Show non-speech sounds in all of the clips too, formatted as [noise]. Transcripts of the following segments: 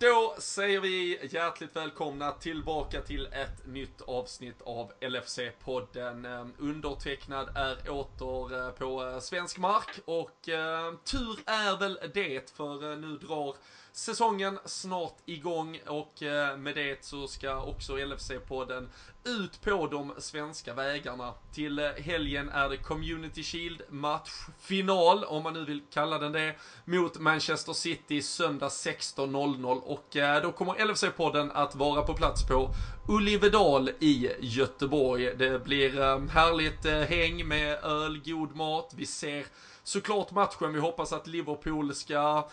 Då säger vi hjärtligt välkomna tillbaka till ett nytt avsnitt av LFC-podden. Ehm, undertecknad är åter eh, på eh, svensk mark och eh, tur är väl det för eh, nu drar säsongen snart igång och med det så ska också LFC-podden ut på de svenska vägarna. Till eh, helgen är det Community Shield matchfinal, om man nu vill kalla den det, mot Manchester City söndag 16.00 och eh, då kommer LFC-podden att vara på plats på Ullivedal i Göteborg. Det blir eh, härligt häng med öl, god mat. Vi ser såklart matchen. Vi hoppas att Liverpool ska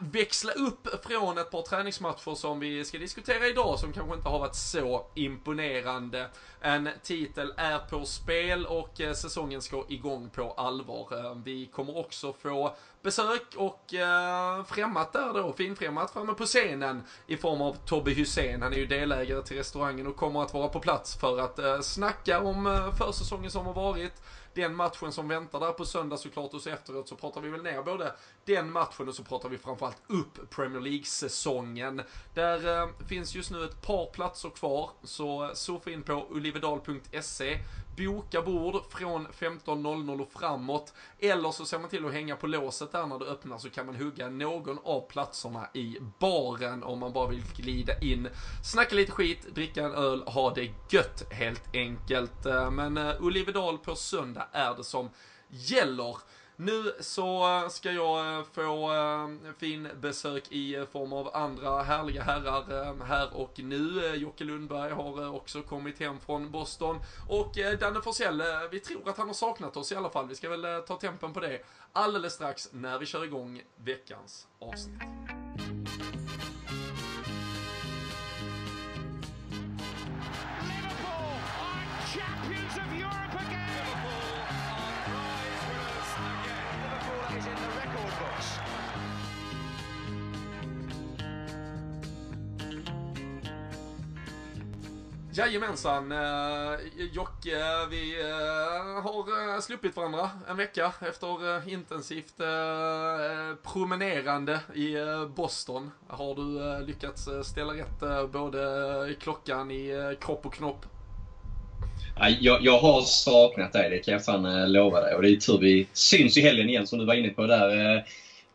växla upp från ett par träningsmatcher som vi ska diskutera idag som kanske inte har varit så imponerande. En titel är på spel och eh, säsongen ska igång på allvar. Eh, vi kommer också få besök och eh, främmat där då, finfrämmat framme på scenen i form av Tobbe Hussein. Han är ju delägare till restaurangen och kommer att vara på plats för att eh, snacka om eh, försäsongen som har varit den matchen som väntar där på söndag såklart och så efteråt så pratar vi väl ner både den matchen och så pratar vi framförallt upp Premier League-säsongen. Där eh, finns just nu ett par platser kvar, så surfa in på ulivedal.se boka bord från 15.00 och framåt. Eller så ser man till att hänga på låset där när det öppnar så kan man hugga någon av platserna i baren om man bara vill glida in, snacka lite skit, dricka en öl, ha det gött helt enkelt. Eh, men eh, Olivedal på söndag är det som gäller. Nu så ska jag eh, få eh, fin besök i eh, form av andra härliga herrar här och nu. Jocke Lundberg har också kommit hem från Boston. Och Danne Forsell, vi tror att han har saknat oss i alla fall. Vi ska väl ta tempen på det alldeles strax när vi kör igång veckans avsnitt. Jajamensan, eh, Jocke, vi eh, har eh, sluppit varandra en vecka efter eh, intensivt promenerande i Boston. Har du lyckats ställa rätt både klockan i kropp och knopp? Jag, jag har saknat dig, det kan jag fan lova dig. Och det är tur vi syns i helgen igen som du var inne på där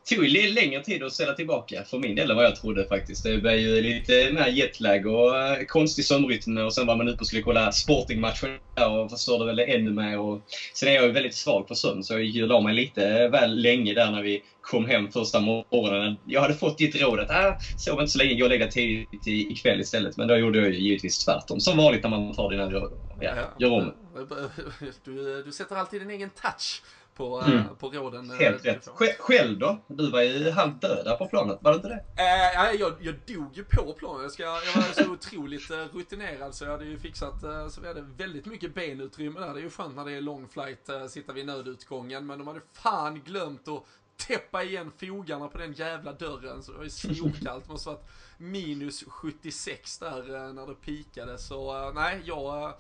tog ju längre tid att ställa tillbaka för min del än vad jag trodde faktiskt. Det blev ju lite mer jetlag och uh, konstig sömnrytm och sen var man ute och skulle kolla Sporting-matchen och förstörde väl ännu mer. Och sen är jag ju väldigt svag på sömn så jag gick och la mig lite väl länge där när vi kom hem första morgonen. Jag hade fått ditt råd att äh, sov inte så länge, gå och lägga tidigt ikväll istället. Men då gjorde jag ju givetvis tvärtom. Som vanligt när man tar dina råd. Ja, gör om. [laughs] Du, du sätter alltid din egen touch på, mm. Eh, på råden. Eh, Helt rätt. Själv då? Du var ju halvt död där på planet, var det inte det? Äh, jag, jag dog ju på planet. Jag, ska, jag var så otroligt rutinerad så jag hade ju fixat, så vi hade väldigt mycket benutrymme där. Det är ju skönt när det är lång flight, sitta vid nödutgången. Men de hade fan glömt att täppa igen fogarna på den jävla dörren. Så det var ju [laughs] snorkallt. Det måste varit minus 76 där eh, när det pikade. Så eh, nej, jag eh,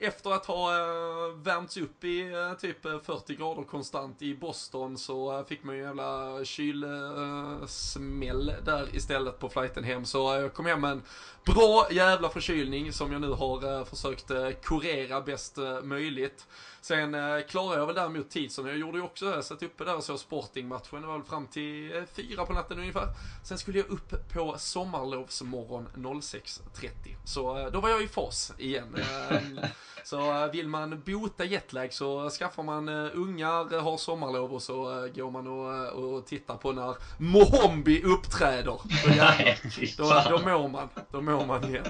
efter att ha värmts upp i typ 40 grader konstant i Boston så fick man ju en jävla kylsmäll där istället på flighten hem. Så jag kom hem med en bra jävla förkylning som jag nu har försökt kurera bäst möjligt. Sen klarade jag väl däremot tid som jag gjorde ju också det. Jag satt uppe där och såg Sportingmatchen. Det var väl fram till fyra på natten ungefär. Sen skulle jag upp på sommarlovsmorgon 06.30. Så eh, då var jag i fas igen. Ehm, så eh, vill man bota jetlag så skaffar man ungar, har sommarlov och så går man och, och tittar på när Mohombi uppträder. [laughs] Då, då, då mår man. Då mår man igen.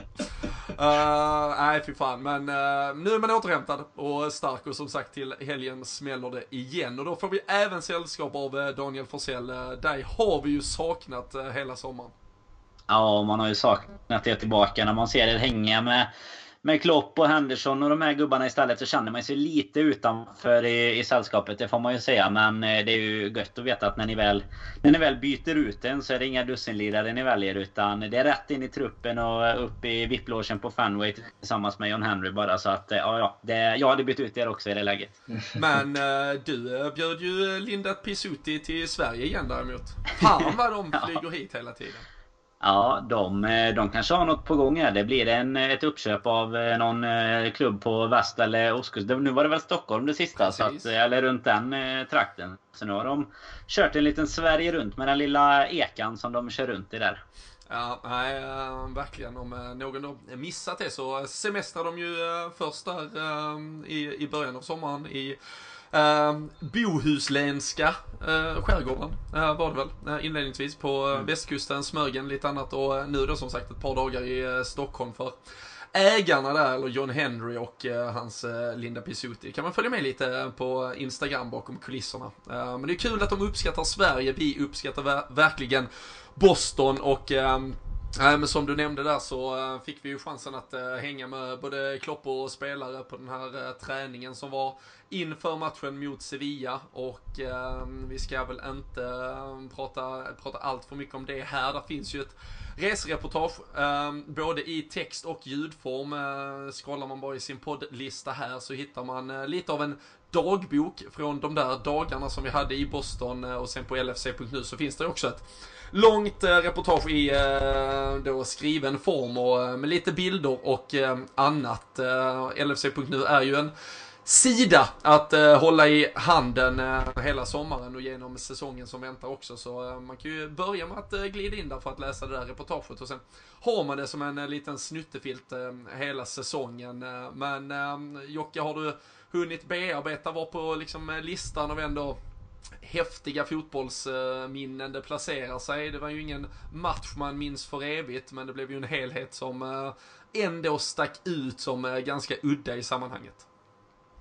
Uh, nej, fy fan. Men uh, nu är man återhämtad och stark och som sagt till helgen smäller det igen. Och då får vi även sällskap av Daniel Forsell. Uh, dig har vi ju saknat hela sommaren. Ja, man har ju saknat det tillbaka när man ser det hänga med med Klopp och Henderson och de här gubbarna istället så känner man sig lite utanför i, i sällskapet. Det får man ju säga. Men eh, det är ju gött att veta att när ni väl, när ni väl byter ut en så är det inga dussinlirare ni väljer. Utan det är rätt in i truppen och upp i VIP-logen på Fanway tillsammans med John Henry bara. Så att eh, ja, ja det, jag hade bytt ut er också i det läget. [laughs] Men uh, du bjöd ju Linda Pisuti till Sverige igen däremot. Fan vad de [laughs] flyger hit hela tiden. Ja, de, eh, de kanske har något på gång här. Det blir en, ett uppköp av eh, någon eh, klubb på väst eller ostkusten. Nu var det väl Stockholm det sista, så att, eller runt den trakten. Så nu har de kört en liten Sverige runt med den lilla ekan som de kör runt i där. Ja, nej, verkligen. Om någon då missat det så semestrar de ju först där i, i början av sommaren i Uh, bohuslänska uh, skärgården uh, var det väl uh, inledningsvis på uh, mm. västkusten, Smögen, lite annat och nu då som sagt ett par dagar i Stockholm för ägarna där, eller John Henry och hans Linda Pisuti. Kan man följa med lite på Instagram bakom kulisserna. men det är kul att de uppskattar Sverige, vi uppskattar ver verkligen Boston och ehm, Nej men som du nämnde där så eh, fick vi ju chansen att eh, hänga med både Klopp och spelare på den här eh, träningen som var inför matchen mot Sevilla och eh, vi ska väl inte ehm, prata, prata allt för mycket om det här. Det finns ju ett resereportage eh, både i text och ljudform. Eh, scrollar man bara i sin poddlista här så hittar man eh, lite av en dagbok från de där dagarna som vi hade i Boston och sen på LFC.nu så finns det också ett långt eh, reportage i eh, då skriven form och eh, med lite bilder och annat. LFC.nu är ju en sida att eh, hålla i handen eh, hela sommaren och genom säsongen som väntar också. Så eh, man kan ju börja med att eh, glida in där för att läsa det där reportaget och sen har man det som en eh, liten snuttefilt eh, hela säsongen. men Jocke, har du hunnit bearbeta, var på liksom listan av ändå häftiga fotbollsminnen det placerar sig. Det var ju ingen match man minns för evigt, men det blev ju en helhet som eh, ändå stack ut som eh, ganska udda i sammanhanget.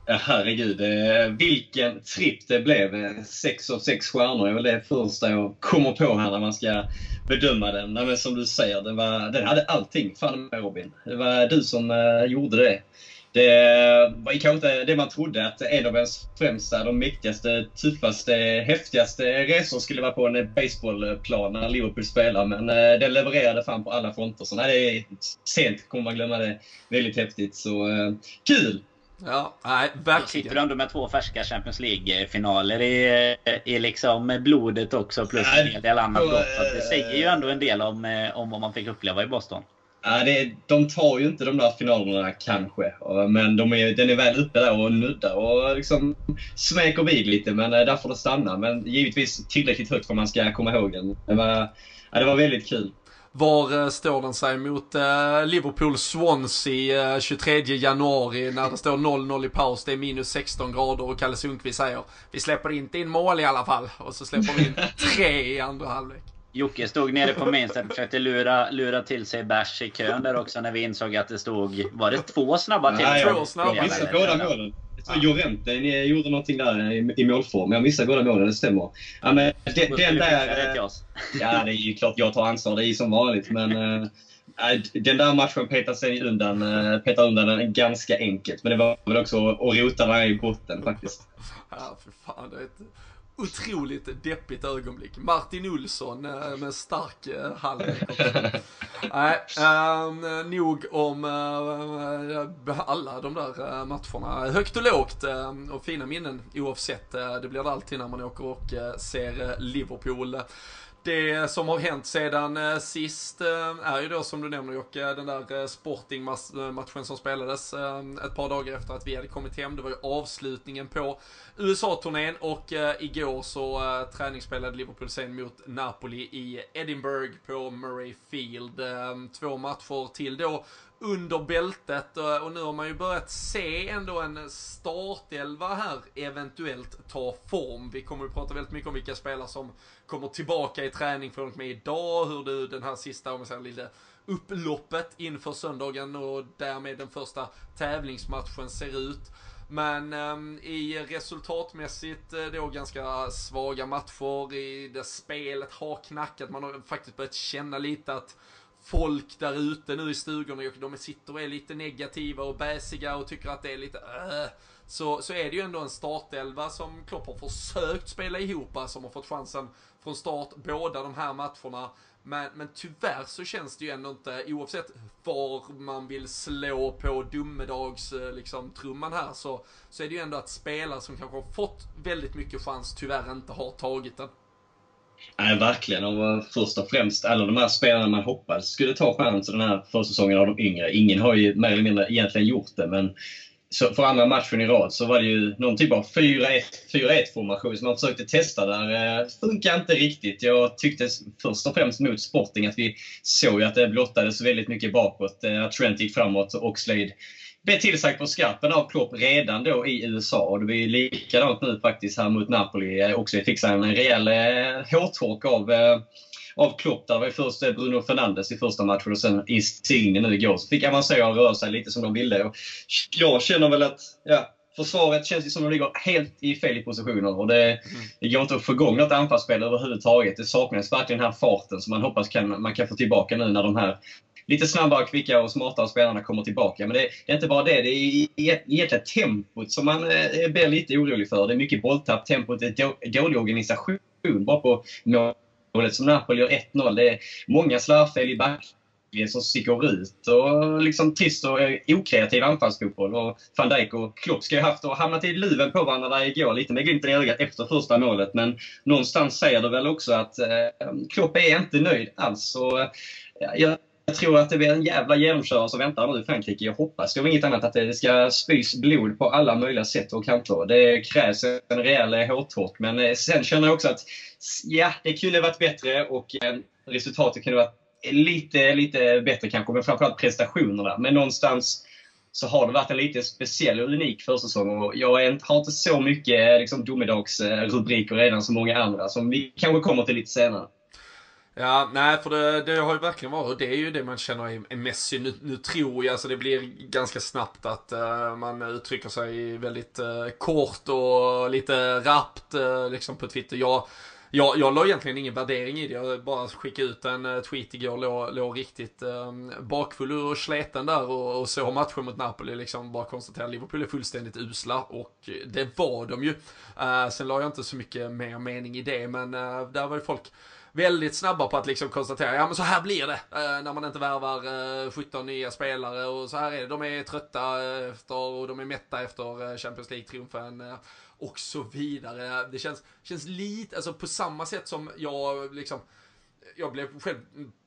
Herregud, eh, vilken tripp det blev. Sex av sex stjärnor är väl det första jag kommer på här när man ska bedöma den. Men som du säger, den, var, den hade allting. Fan med Robin. Det var du som gjorde det. Det var kanske inte det man trodde, att en av ens främsta, de mäktigaste, tuffaste, häftigaste resor skulle vara på en baseballplan när Liverpool spelar. Men uh, den levererade fan på alla fronter. Så när det är sent kommer man glömma det. Väldigt häftigt. Så uh, kul! Ja, nej, verkligen. Då sitter du ändå med två färska Champions League-finaler i, i liksom blodet också plus en hel del annat. Så det säger ju ändå en del om, eh, om vad man fick uppleva i Boston. Ja, det, de tar ju inte de där finalerna kanske. Men de är, den är väl uppe där och nuddar och liksom smeker vid lite. Men eh, där får det stanna. Men givetvis tillräckligt högt för att man ska komma ihåg den. Det var, ja, det var väldigt kul. Var eh, står den sig mot eh, Liverpool-Swansea eh, 23 januari när det står 0-0 i paus, det är minus 16 grader och Kalle Sundqvist säger vi släpper inte in mål i alla fall. Och så släpper vi in [laughs] tre i andra halvlek. Jocke stod nere på minst och försökte lura, lura till sig bärs i kön där också när vi insåg att det stod... Var det två snabba till? Nej, två snabba. Jag missade båda målen. Ja. Jorente ni gjorde någonting där i, i målform. Jag missade båda målen, det stämmer. Ja, men det, den där... [laughs] Ja, det är ju klart jag tar ansvar. Det är ju som vanligt. Men äh, den där matchen petar sig undan, äh, petar undan den ganska enkelt. Men det var väl också att rota varje i botten faktiskt. Ja, för fan. Det är ett otroligt deppigt ögonblick. Martin Olsson äh, med stark äh, halvlek [laughs] Nej, äh, nog om äh, alla de där matcherna. Högt och lågt äh, och fina minnen oavsett. det blir det alltid när man åker och ser Liverpool det som har hänt sedan eh, sist eh, är ju då som du nämner Jocke, den där eh, Sporting-matchen som spelades ett par dagar efter att vi hade kommit hem. Det var ju avslutningen på USA-turnén och igår så träningsspelade Liverpool sen mot Napoli i Edinburgh på Murray Field. Två matcher till då under bältet eh, och nu har man ju börjat se ändå en startelva här eventuellt ta form. Vi kommer ju prata väldigt mycket om vilka spelare som kommer tillbaka i träning från och med idag, hur du den här sista, om man säger lite upploppet inför söndagen och därmed den första tävlingsmatchen ser ut. Men eh, i resultatmässigt eh, då ganska svaga matcher, i det spelet har knackat, man har faktiskt börjat känna lite att folk där ute nu i stugorna, och de sitter och är lite negativa och bäsiga och tycker att det är lite äh, så, så är det ju ändå en startelva som Klopp har försökt spela ihop, som har fått chansen från start båda de här matcherna. Men, men tyvärr så känns det ju ändå inte, oavsett var man vill slå på domedags, eh, liksom, trumman här, så, så är det ju ändå att spelare som kanske har fått väldigt mycket chans tyvärr inte har tagit den. Nej, verkligen. Och först och främst alla de här spelarna man hoppades skulle ta chansen den här försäsongen av de yngre. Ingen har ju mer eller mindre egentligen gjort det, men så för andra matchen i rad så var det ju någon typ av 4-1 formation som man försökte testa där. Eh, funkar inte riktigt. Jag tyckte först och främst mot Sporting att vi såg att det blottades väldigt mycket bakåt. Eh, att Trent gick framåt och Oxlade blev tillsagd på skarpen av Klopp redan då i USA. Och det blir likadant nu faktiskt här mot Napoli. Eh, Oxlade fick en rejäl hårtork av av Klopp. Där var först Bruno Fernandes i första matchen och sen Insigne nu igår. Så fick avancera och röra sig lite som de ville. Och jag känner väl att ja, försvaret känns ju som att de ligger helt i fel positioner. Och det, mm. det går inte att få igång något anfallsspel överhuvudtaget. Det saknas verkligen den här farten som man hoppas kan, man kan få tillbaka nu när de här lite snabbare, kvickare och smartare spelarna kommer tillbaka. Men det, det är inte bara det. Det är egentligen tempot som man eh, blir lite orolig för. Det är mycket bolltapp. Tempot är dålig organisation bara på målet som Napoli gör 1-0. Det är många slarvfel i backlinjen som sticker ut. Och liksom trist och eh, okreativ anfallsfotboll. Och van Dijk och Klopp ska ju haft och hamnat i luven på varandra där igår. Lite med glimten i ögat efter första målet. Men någonstans säger det väl också att eh, Klopp är inte nöjd alls. Och, eh, jag jag tror att det blir en jävla genomkörare som väntar nu i Frankrike. Jag hoppas det inget annat att det ska spys blod på alla möjliga sätt och kanter. Det krävs en rejäl hårtork. Men eh, sen känner jag också att ja, det kunde varit bättre och eh, resultatet kunde varit lite, lite bättre kanske. Men framförallt prestationerna. Men någonstans så har det varit en lite speciell och unik försäsong. Och jag har inte så mycket eh, liksom, domedagsrubriker redan som många andra som vi kanske kommer till lite senare. Ja, nej för det, det har ju verkligen varit, och det är ju det man känner är Messi. Nu, nu tror jag, alltså det blir ganska snabbt att uh, man uttrycker sig väldigt uh, kort och lite rappt uh, liksom på Twitter. Jag, jag, jag la egentligen ingen värdering i det, jag bara skickade ut en tweet igår, låg, låg riktigt um, bakfull och sleten där och, och såg matchen mot Napoli, liksom bara konstaterade Liverpool är fullständigt usla och det var de ju. Uh, sen la jag inte så mycket mer mening i det, men uh, där var ju folk väldigt snabba på att liksom konstatera, ja men så här blir det eh, när man inte värvar eh, 17 nya spelare och så här är det. De är trötta eh, efter och de är mätta efter eh, Champions League-triumfen eh, och så vidare. Det känns, känns lite, alltså på samma sätt som jag liksom jag blev själv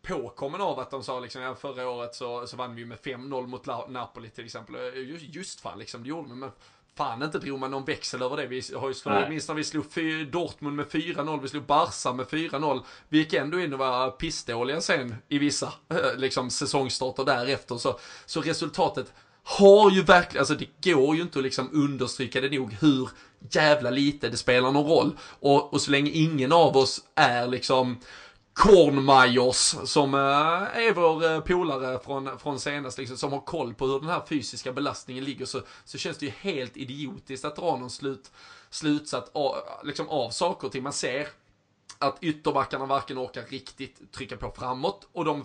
påkommen av att de sa liksom, ja, förra året så, så vann vi med 5-0 mot Napoli till exempel. Eh, just, just fan liksom, det gjorde vi. Men fan inte drog man någon växel över det. Vi har ju minst när vi slog Dortmund med 4-0, vi slog Barca med 4-0. Vi gick ändå in och var pissdåliga sen i vissa [laughs] liksom, säsongstarter därefter. Så, så resultatet har ju verkligen, alltså det går ju inte att liksom understryka det nog hur jävla lite det spelar någon roll. Och, och så länge ingen av oss är liksom Kornmajors som eh, är vår eh, polare från, från senast, liksom, som har koll på hur den här fysiska belastningen ligger, så, så känns det ju helt idiotiskt att dra någon slut, slutsats av, liksom, av saker och ting. Man ser att ytterbackarna varken orkar riktigt trycka på framåt och de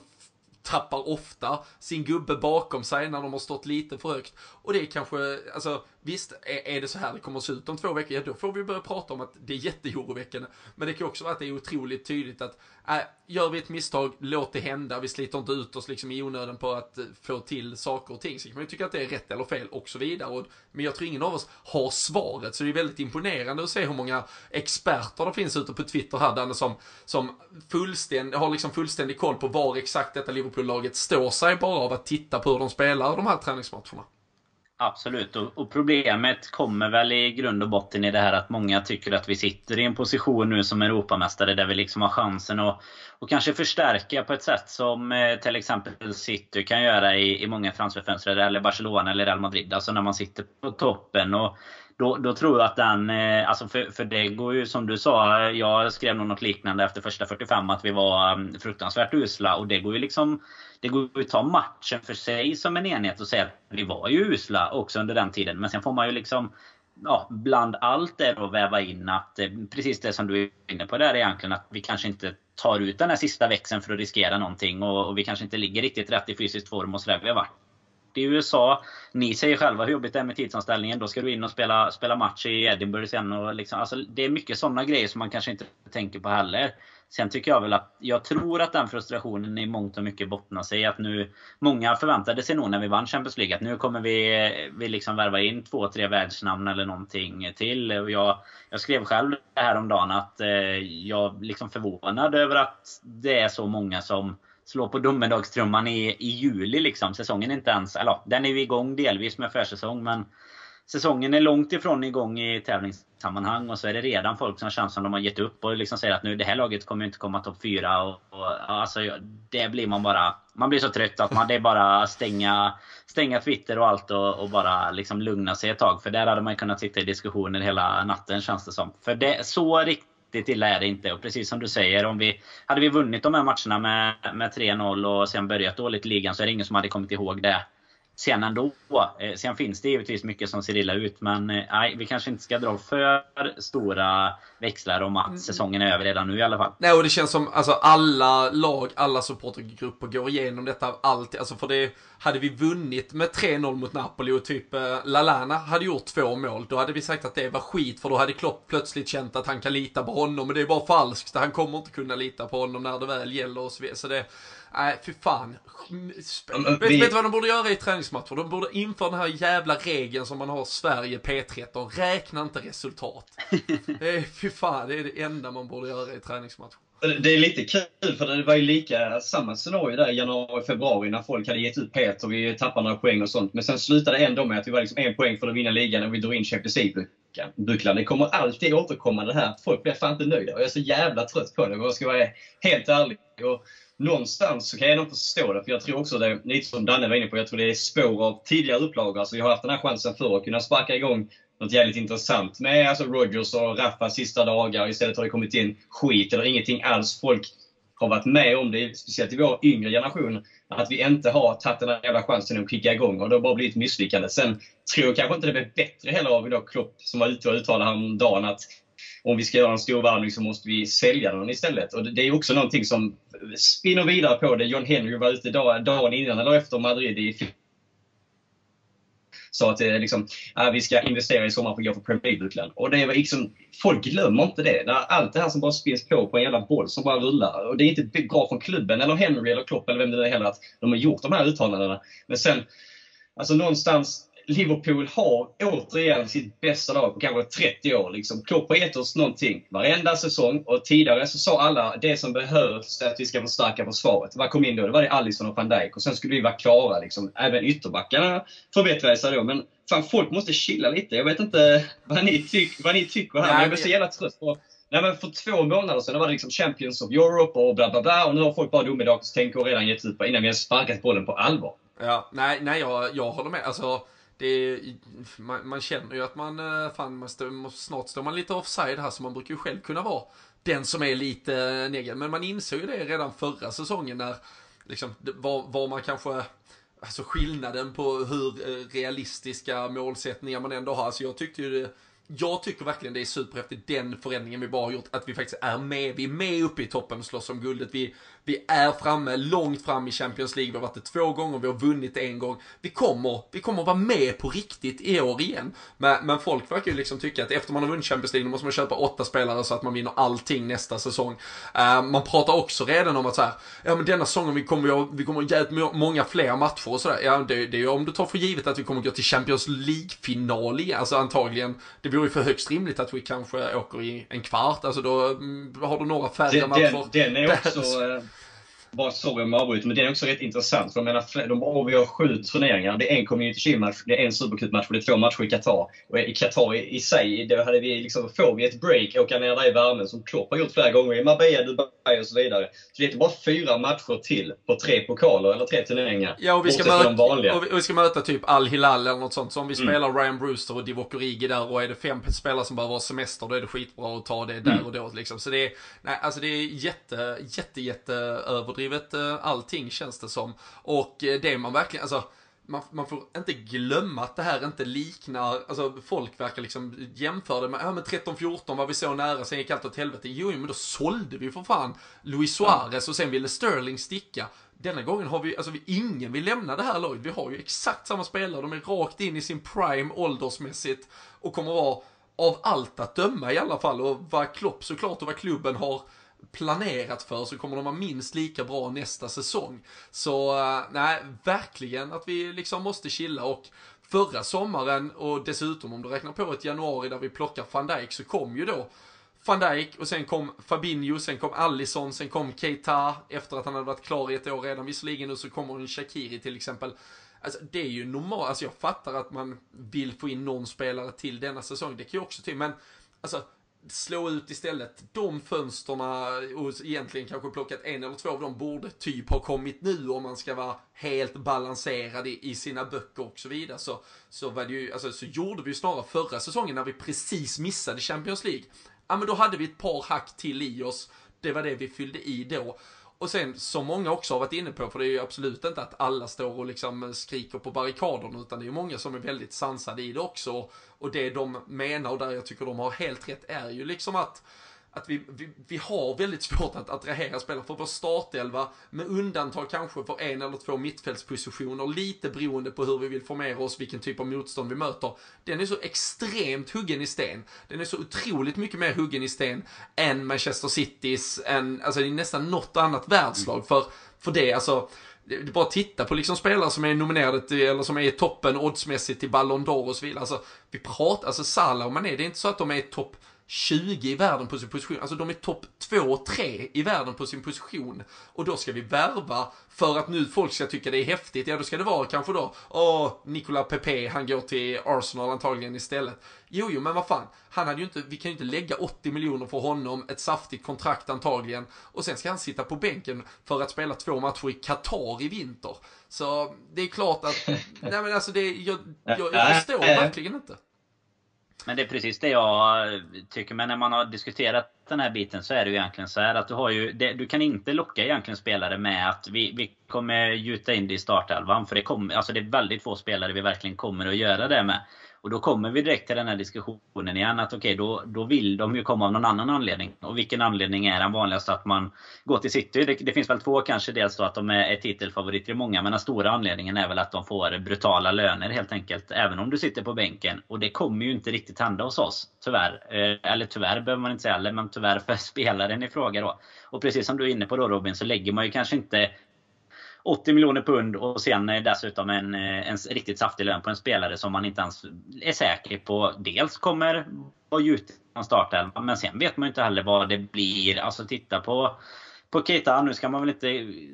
tappar ofta sin gubbe bakom sig när de har stått lite för högt. Och det är kanske, alltså visst, är, det så här det kommer att se ut om två veckor, ja då får vi börja prata om att det är jätteoroväckande. Men det kan också vara att det är otroligt tydligt att, äh, gör vi ett misstag, låt det hända, vi sliter inte ut oss liksom i onödan på att eh, få till saker och ting. Så kan man ju tycka att det är rätt eller fel och så vidare. Och, men jag tror ingen av oss har svaret, så det är väldigt imponerande att se hur många experter det finns ute på Twitter här, Danne, som, som fullständigt, har liksom fullständig koll på var exakt detta Liverpool-laget står sig bara av att titta på hur de spelar de här träningsmatcherna. Absolut, och, och, problemet kommer väl i grund och botten i det här att många tycker att vi sitter i en position nu som Europamästare där vi liksom har chansen att och kanske förstärka på ett sätt som eh, till exempel City kan göra i, i många transferfönster, eller Barcelona eller Real Madrid. Alltså när man sitter på toppen. och då, då tror jag att den, eh, alltså för, för det går ju som du sa, jag skrev nog något liknande efter första 45 att vi var mm, fruktansvärt usla. Och det går ju liksom det går ju att ta matchen för sig som en enhet och säga att vi var ju usla också under den tiden. Men sen får man ju liksom ja, bland allt det då väva in att eh, precis det som du är inne på där egentligen att vi kanske inte tar ut den här sista växeln för att riskera någonting. Och, och vi kanske inte ligger riktigt rätt i fysisk form och sådär. Vi har varit i USA. Ni säger själva hur jobbigt det är med tidsanställningen. Då ska du in och spela, spela match i Edinburgh sen. Och liksom, alltså, det är mycket sådana grejer som man kanske inte tänker på heller. Sen tycker jag väl att jag tror att den frustrationen i mångt och mycket bottnar sig i att nu Många förväntade sig nog när vi vann Champions League att nu kommer vi, vi liksom värva in två, tre världsnamn eller någonting till. Jag, jag skrev själv häromdagen att eh, jag liksom förvånad över att det är så många som slå på domedagstrumman i, i juli liksom. Säsongen är inte ens, eller den är ju igång delvis med försäsong men säsongen är långt ifrån igång i tävlingssammanhang och så är det redan folk som känns som de har gett upp och liksom säger att nu det här laget kommer inte komma topp 4. Och, och, alltså, det blir man bara... Man blir så trött att man, det är bara stänga, stänga Twitter och allt och, och, bara liksom lugna sig ett tag. För där hade man kunnat sitta i diskussioner hela natten känns det som. För det, så riktigt Riktigt illa är det inte. Och precis som du säger, om vi, hade vi vunnit de här matcherna med, med 3-0 och sen börjat dåligt i ligan så är det ingen som hade kommit ihåg det sen ändå. Eh, sen finns det givetvis mycket som ser illa ut men eh, nej, vi kanske inte ska dra för stora växlar om att mm. säsongen är över redan nu i alla fall. Nej och det känns som alltså alla lag, alla supportergrupper går igenom detta alltid. Alltså för det, hade vi vunnit med 3-0 mot Napoli och typ eh, Lalana hade gjort två mål, då hade vi sagt att det var skit för då hade Klopp plötsligt känt att han kan lita på honom. Men det är bara falskt, han kommer inte kunna lita på honom när det väl gäller och så vidare. Så det, Nej, fy fan. Vet, vi... vet du vad de borde göra i träningsmatcher? De borde införa den här jävla regeln som man har Sverige P13. Räkna inte resultat. [laughs] det är, fy fan, det är det enda man borde göra i träningsmatcher. Det är lite kul för det var ju lika samma scenario där i januari, februari när folk hade gett ut P1 och vi tappade några poäng och sånt. Men sen slutade det ändå med att vi var liksom en poäng för att vinna ligan och vi drog in Champions League-bucklan. Det kommer alltid återkomma det här. Folk blir fan inte nöjda och jag är så jävla trött på det om jag ska vara helt ärlig. Och någonstans så kan jag nog förstå det, för jag tror också det, lite som Danne var inne på, jag tror det är spår av tidigare upplagor. Alltså vi har haft den här chansen förr att kunna sparka igång något jävligt intressant med alltså Rogers och Rafa sista dagar. Istället har det kommit in skit eller ingenting alls. Folk har varit med om det, speciellt i vår yngre generation, att vi inte har tagit den här jävla chansen att kicka igång och det har bara blivit misslyckande. Sen tror jag kanske inte det blev bättre heller av idag Klopp som var ute och uttalade häromdagen att om vi ska göra en stor värvning så måste vi sälja den istället. Och det är också någonting som spinner vidare på det. John Henry var ute dagen innan eller efter Madrid i sa att eh, liksom, äh, vi ska investera i sommar för att gå för Premier League-bucklan. Och det var liksom, folk glömmer inte det. När allt det här som bara spins på på en jävla boll som bara rullar. Och det är inte bra från klubben, eller Henry, eller Klopp, eller vem det är heller, att de har gjort de här uttalandena. Men sen, alltså någonstans, Liverpool har återigen sitt bästa lag på kanske 30 år. Liksom. Klopp har gett oss någonting varenda säsong och tidigare så sa alla det som behövs är att vi ska förstärka försvaret. Vad kom in då? Det var det Alisson och van Dijk och sen skulle vi vara klara. Liksom. Även ytterbackarna förbättrade sig då. Men fan, folk måste chilla lite. Jag vet inte vad ni, tyck, vad ni tycker här, men jag blir så jävla trött på Nej, men för två månader sedan var det liksom Champions of Europe och bla bla bla. Och nu har folk bara domedagstänk och redan gett ut innan vi har sparkat bollen på allvar. Ja, nej, nej jag, jag håller med. Alltså, det man, man, känner ju att man, eh, fan, man stå, snart står man lite offside här så man brukar ju själv kunna vara den som är lite eh, negativ. Men man insåg ju det redan förra säsongen när, liksom, var, var man kanske, alltså skillnaden på hur eh, realistiska målsättningar man ändå har. Alltså jag tyckte ju det, jag tycker verkligen det är superhäftigt den förändringen vi bara har gjort. Att vi faktiskt är med. Vi är med uppe i toppen och slåss om guldet. Vi, vi är framme, långt fram i Champions League. Vi har varit det två gånger, vi har vunnit en gång. Vi kommer, vi kommer vara med på riktigt i år igen. Men, men folk verkar ju liksom tycka att efter man har vunnit Champions League, då måste man köpa åtta spelare så att man vinner allting nästa säsong. Uh, man pratar också redan om att så här, ja men denna säsongen vi kommer vi, vi kommer jävligt många fler matcher och sådär. Ja, det, det är ju om du tar för givet att vi kommer gå till Champions League-final igen. Alltså antagligen, det vore ju för högst rimligt att vi kanske åker i en kvart. Alltså då mm, har du några färre den, matcher. Den, den är [laughs] också... Bara sorry om jag avbryter, men det är också rätt intressant. För jag menar, de avgör sju turneringar. Det är en Community Shield-match, det är en Supercup-match och det är två matcher i Qatar. Och i Qatar i, i sig, då hade vi liksom, får vi ett break, åka ner där i värmen som Klopp har gjort flera gånger i Marbella, Dubai och så vidare. Så det är bara fyra matcher till på tre pokaler, eller tre turneringar. Ja, och vi ska, möta, och vi, och vi ska möta typ Al-Hilal eller något sånt. Så om vi mm. spelar Ryan Brewster och Divock Origi där och är det fem spelare som behöver ha semester, då är det skitbra att ta det där mm. och då liksom. Så det är, nej, alltså det är jätte, jätte, jätte överdrivet eh, allting känns det som. Och eh, det man verkligen, alltså man, man, får inte glömma att det här inte liknar, alltså folk verkar liksom jämföra det med, ja men 13-14 var vi så nära, sen gick allt åt helvete. Jo, men då sålde vi för fan Luis Suarez och sen ville Sterling sticka. denna gången har vi, alltså vi, ingen vill lämna det här laget. Vi har ju exakt samma spelare, de är rakt in i sin prime åldersmässigt och kommer vara av allt att döma i alla fall och vad Klopp såklart och vad klubben har planerat för så kommer de vara minst lika bra nästa säsong. Så eh, nej, verkligen att vi liksom måste chilla och förra sommaren och dessutom om du räknar på ett januari där vi plockar van Dijk så kom ju då van Dijk och sen kom Fabinho, sen kom Allison, sen kom Keita efter att han hade varit klar i ett år redan visserligen och så kommer en Shakiri till exempel. Alltså det är ju normalt, alltså jag fattar att man vill få in någon spelare till denna säsong, det kan ju också till, men alltså slå ut istället de fönsterna och egentligen kanske plockat en eller två av dem borde typ ha kommit nu om man ska vara helt balanserad i, i sina böcker och så vidare. Så, så, var det ju, alltså, så gjorde vi ju snarare förra säsongen när vi precis missade Champions League. Ja men då hade vi ett par hack till i oss. Det var det vi fyllde i då. Och sen, som många också har varit inne på, för det är ju absolut inte att alla står och liksom skriker på barrikaderna, utan det är ju många som är väldigt sansade i det också. Och det de menar, och där jag tycker de har helt rätt, är ju liksom att att vi, vi, vi har väldigt svårt att attrahera spelare för vår startelva, med undantag kanske för en eller två mittfältspositioner, lite beroende på hur vi vill formera oss, vilken typ av motstånd vi möter. Den är så extremt huggen i sten. Den är så otroligt mycket mer huggen i sten än Manchester Citys, än, alltså det är nästan något annat världslag för, för det, alltså det är bara att titta på liksom spelare som är nominerade till, eller som är i toppen oddsmässigt till Ballon d'Or och så vidare. Alltså, vi pratar, alltså Salah och Mané, det är inte så att de är topp 20 i världen på sin position. Alltså de är topp 2-3 i världen på sin position. Och då ska vi värva för att nu folk ska tycka det är häftigt. Ja, då ska det vara kanske då, åh, Nicola Pepe, han går till Arsenal antagligen istället. Jo, jo, men vad fan. Han hade ju inte, vi kan ju inte lägga 80 miljoner för honom, ett saftigt kontrakt antagligen. Och sen ska han sitta på bänken för att spela två matcher i Qatar i vinter. Så det är klart att, nej men alltså det, jag, jag, jag förstår verkligen inte. Men det är precis det jag tycker. Men när man har diskuterat den här biten så är det ju egentligen så här att du har ju... Det, du kan inte locka egentligen spelare med att vi, vi kommer gjuta in det i startelvan. För det, kommer, alltså det är väldigt få spelare vi verkligen kommer att göra det med. Och då kommer vi direkt till den här diskussionen igen att okej, okay, då, då vill de ju komma av någon annan anledning. Och vilken anledning är den vanligaste att man går till City? Det, det finns väl två kanske. Dels då att de är, titelfavoriter i många, men den stora anledningen är väl att de får brutala löner helt enkelt. Även om du sitter på bänken. Och det kommer ju inte riktigt hända hos oss. Tyvärr. Eh, eller tyvärr behöver man inte säga, men tyvärr för [laughs] spelaren i fråga då. Och precis som du är inne på då Robin, så lägger man ju kanske inte 80 miljoner pund och sen eh, dessutom en, eh, en riktigt saftig lön på en spelare som man inte ens är säker på dels kommer vara gjuten från startelvan. Men sen vet man ju inte heller vad det blir. Alltså titta på på Keita, nu ska man väl inte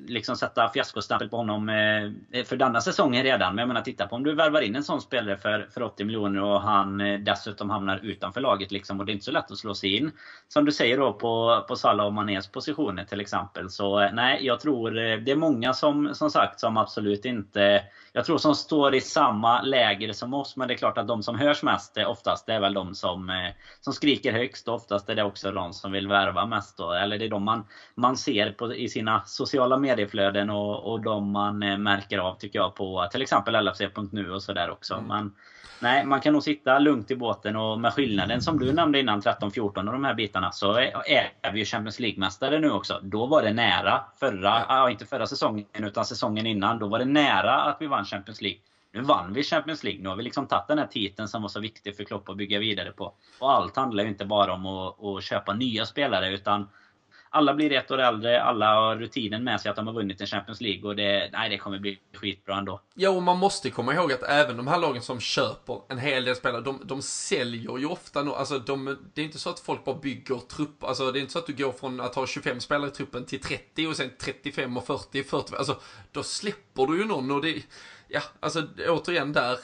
liksom sätta fiaskostämpel på honom eh, för denna säsongen redan. Men jag menar, titta på om du värvar in en sån spelare för, för 80 miljoner och han eh, dessutom hamnar utanför laget. Liksom, och det är inte så lätt att slå sig in. Som du säger då på, på Salah och Manés positioner till exempel. Så eh, nej, jag tror eh, det är många som, som sagt som absolut inte jag tror som står i samma läger som oss. Men det är klart att de som hörs mest eh, oftast det är väl de som, eh, som skriker högst. Och oftast är det också de som vill värva mest. Då. Eller det är de man, man ser på, i sina sociala medieflöden och, och de man eh, märker av tycker jag på till exempel LFC.nu och sådär också. Mm. Men, nej, man kan nog sitta lugnt i båten och med skillnaden som du nämnde innan 13-14 och de här bitarna så är, är vi ju Champions League-mästare nu också. Då var det nära förra, ja. inte förra säsongen utan säsongen innan. Då var det nära att vi vann Champions League. Nu vann vi Champions League. Nu har vi liksom tagit den här titeln som var så viktig för Klopp att bygga vidare på. Och allt handlar ju inte bara om att, att köpa nya spelare utan alla blir ett år äldre, alla har rutinen med sig att de har vunnit en Champions League och det, nej, det kommer bli skitbra ändå. Ja, och man måste komma ihåg att även de här lagen som köper en hel del spelare, de, de säljer ju ofta nu, alltså de, det är inte så att folk bara bygger trupp, alltså det är inte så att du går från att ha 25 spelare i truppen till 30 och sen 35 och 40, 40, alltså då släpper du ju någon och det, ja, alltså återigen där,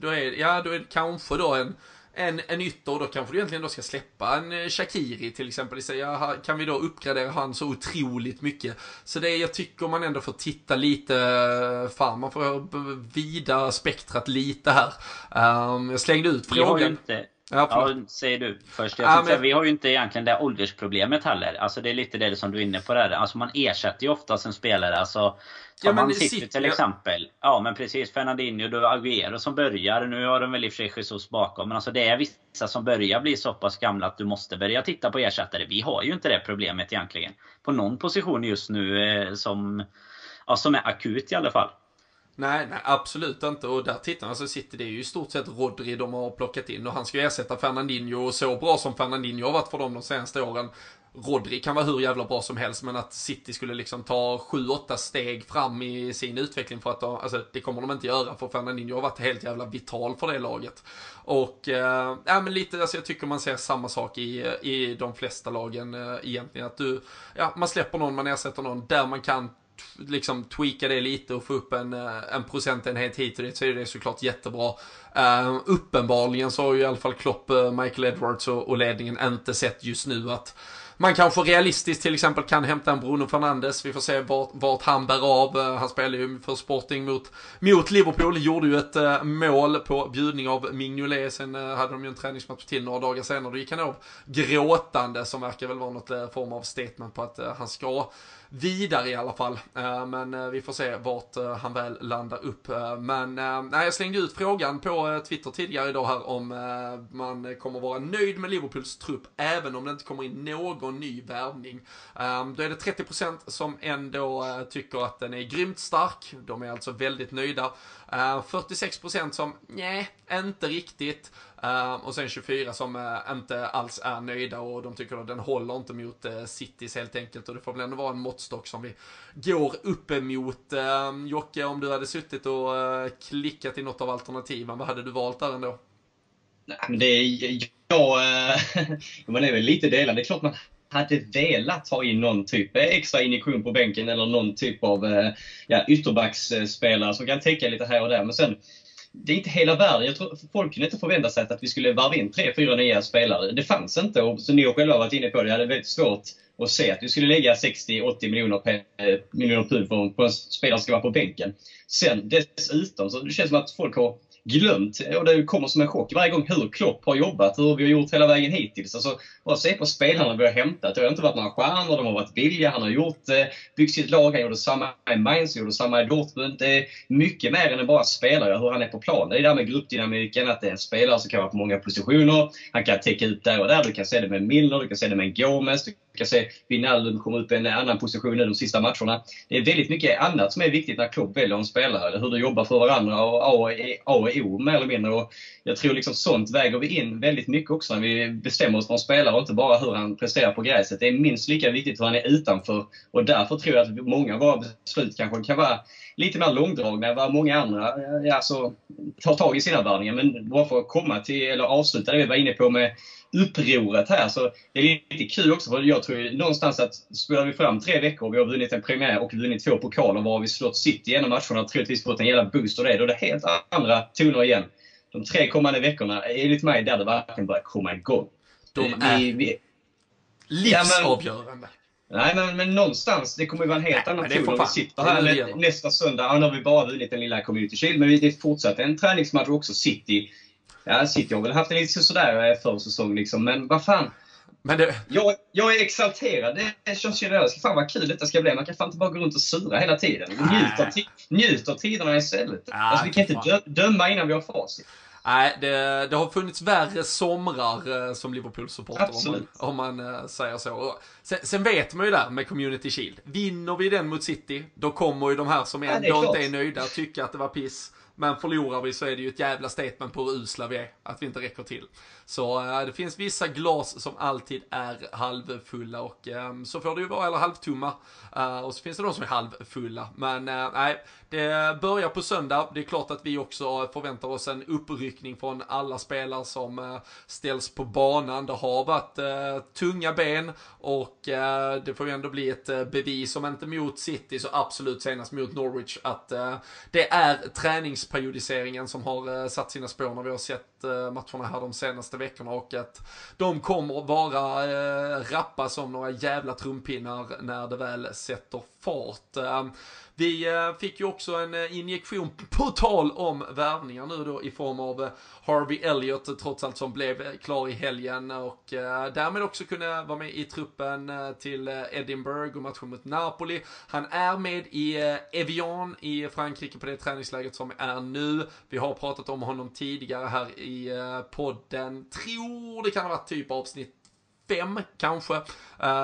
då är, ja, då är det kanske då en en, en ytter, då kanske du egentligen då ska släppa en eh, Shakiri till exempel. Säga, kan vi då uppgradera han så otroligt mycket? Så det är, jag tycker man ändå får titta lite, eh, fan man får vida spektrat lite här. Um, jag slängde ut frågan. Inte, Ja, ja, säger du först. Jag ja, men... Vi har ju inte egentligen det åldersproblemet heller. Alltså det är lite det som du är inne på där. Alltså man ersätter ju oftast en spelare. Alltså, ja, man sitt, till exempel. Ja men precis. Fernandinho, då Agüero som börjar. Nu har de väl i och för sig Jesus bakom. Men alltså det är vissa som börjar bli så pass gamla att du måste börja titta på ersättare. Vi har ju inte det problemet egentligen. På någon position just nu eh, som, ja, som är akut i alla fall. Nej, nej, absolut inte. Och där tittar man så sitter det är ju i stort sett Rodri de har plockat in och han ska ju ersätta Fernandinho och så bra som Fernandinho har varit för dem de senaste åren. Rodri kan vara hur jävla bra som helst men att City skulle liksom ta 7-8 steg fram i sin utveckling för att de, alltså det kommer de inte göra för Fernandinho har varit helt jävla vital för det laget. Och, eh, ja men lite, alltså jag tycker man ser samma sak i, i de flesta lagen eh, egentligen. Att du, ja man släpper någon, man ersätter någon där man kan liksom tweaka det lite och få upp en, eh, en procentenhet hit och dit så är det såklart jättebra. Uh, uppenbarligen så har ju i alla fall Klopp, eh, Michael Edwards och, och ledningen inte sett just nu att man kanske realistiskt till exempel kan hämta en Bruno Fernandes. Vi får se vart, vart han bär av. Han spelar ju för Sporting mot, mot Liverpool. Gjorde ju ett mål på bjudning av Mignolet. Sen hade de ju en träningsmatch till några dagar senare. Då gick han av gråtande som verkar väl vara något form av statement på att han ska vidare i alla fall. Eh, men eh, vi får se vart eh, han väl landar upp. Men nej, jag slängde ut frågan på Twitter tidigare idag här om man kommer vara nöjd med Liverpools trupp även om det inte kommer in någon ny värvning. Då är det 30% som ändå tycker att den är grymt stark. De är alltså väldigt nöjda. 46% som nej, inte riktigt. Uh, och sen 24 som uh, inte alls är nöjda och de tycker att den håller inte mot eh, uh, Cities helt enkelt. Och det får väl ändå vara en måttstock som vi går upp emot. Uh, Jocke, om du hade suttit och uh, klickat i något av alternativen, vad hade du valt där ändå? Nej, men det är, jag, [laughs] man är väl lite delad. Det är klart man hade velat ha in någon typ extra injektion på bänken eller någon typ av ja, ytterbacksspelare som kan täcka lite här och där. Men sen det är inte hela världen. Jag tror, folk kunde inte förvänta sig att vi skulle varva in tre, fyra nya spelare. Det fanns inte och som ni har själva varit inne på, det hade väldigt svårt att se att vi skulle lägga 60-80 miljoner, eh, miljoner pund på en spelare som ska vara på bänken. Sen dessutom så det känns som att folk har glömt, och det kommer som en chock varje gång, hur Klopp har jobbat, hur vi har gjort hela vägen hittills. Alltså, bara se på spelarna vi har hämtat. Det har inte varit några stjärnor, de har varit billiga. Han har gjort, eh, byggt sitt lag, han gjorde samma i Mainz, gjorde samma i Dortmund. Det är mycket mer än bara spelare, hur han är på plan. Det är det där med gruppdynamiken, att det är en spelare som kan vara på många positioner. Han kan täcka ut där och där. Du kan se det med Milner, du kan se det med Gomes, du kan se Wijnaldum komma upp i en annan position nu de sista matcherna. Det är väldigt mycket annat som är viktigt när Klopp väljer en spelare. Hur du jobbar för varandra och A och e, e. O mer eller mindre. Och jag tror liksom sånt väger vi in väldigt mycket också när vi bestämmer oss för en spelare och inte bara hur han presterar på gräset. Det är minst lika viktigt hur han är utanför. Och därför tror jag att många av våra beslut kanske kan vara lite mer långdragna än vad många andra alltså, tar tag i sina värvningar. Men bara för att komma till, eller avsluta det vi var inne på med upproret här. Så det är lite kul också för jag tror någonstans att spelar vi fram tre veckor, vi har vunnit en premiär och vunnit två pokaler var vi slått City i en av matcherna, troligtvis fått en jävla boost och det. Då är det helt andra toner igen. De tre kommande veckorna är enligt mig där det verkligen börjar komma igång. De är vi, vi, livsavgörande. Nej, men, men någonstans, det kommer ju vara en helt annan ton om vi sitter här nästa söndag. Ja, nu har vi bara vunnit den lilla Community Shield, men det är fortsatt en träningsmatch också. City Ja, City har väl haft en lite sådär eh, försäsong liksom, men vad fan. Men det... jag, jag är exalterad. Det känns ju det. Fan vad kul detta ska bli. Man kan fan inte bara gå runt och sura hela tiden. Njut av, njut av tiderna istället. Ja, alltså, vi kan inte dö döma innan vi har facit. Nej, det, det, har funnits värre somrar eh, som Liverpool-supporter om om man uh, säger så. Sen, sen, vet man ju där med Community Shield. Vinner vi den mot City, då kommer ju de här som ändå ja, inte är nöjda tycka att det var piss. Men förlorar vi så är det ju ett jävla statement på hur usla vi är, att vi inte räcker till. Så äh, det finns vissa glas som alltid är halvfulla och äh, så får det ju vara, eller halvtumma. Äh, och så finns det de som är halvfulla. Men eh, nej, det börjar på söndag. Det är klart att vi också förväntar oss en uppryckning från alla spelare som ställs på banan. Det har varit tunga ben och det får ju ändå bli ett bevis, om inte mot City så absolut senast mot Norwich, att det är tidsperiodiseringen som har eh, satt sina spår när vi har sett eh, matcherna här de senaste veckorna och att de kommer vara eh, rappa som några jävla trumpinnar när det väl sätter fart. Ehm, vi eh, fick ju också en eh, injektion [laughs] på tal om värvningar nu då i form av eh, Harvey Elliott trots allt som blev klar i helgen och därmed också kunde vara med i truppen till Edinburgh och matchen mot Napoli. Han är med i Evian i Frankrike på det träningsläget som är nu. Vi har pratat om honom tidigare här i podden. Tror det kan ha varit typ avsnitt fem kanske.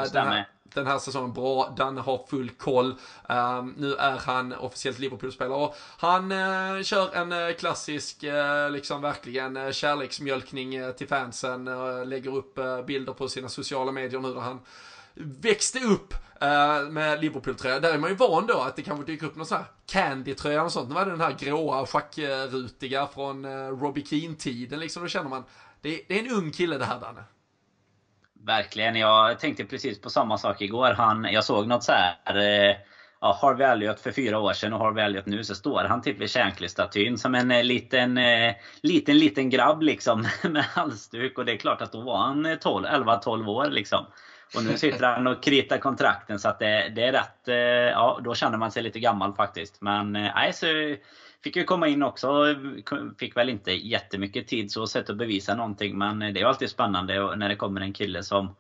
Stämmer den här säsongen bra. Danne har full koll. Um, nu är han officiellt Liverpool-spelare. Han uh, kör en uh, klassisk, uh, liksom verkligen kärleksmjölkning till fansen. lägger upp bilder på sina sociala medier nu där han växte upp med Liverpool-tröja. Där är man ju van då att det kanske dyker upp någon sån här Candy-tröja och sånt. Nu var det den här gråa schackrutiga från Robbie Keane-tiden liksom. Då känner man, det, det är en ung kille det här Danne. Verkligen. Jag tänkte precis på samma sak igår. Han, jag såg något så här. Eh, Ja, Harvey Elliot för fyra år sedan och Harvey Elliot nu så står han typ vid Shankly-statyn som en eh, liten, eh, liten, liten grabb liksom [laughs] med halsduk. Och det är klart att då var han eh, 11-12 år liksom. Och nu sitter han och kritar kontrakten så att det, det är rätt. Ja, då känner man sig lite gammal faktiskt. Men nej, så Fick ju komma in också. Fick väl inte jättemycket tid så sett att bevisa någonting. Men det är alltid spännande när det kommer en kille som,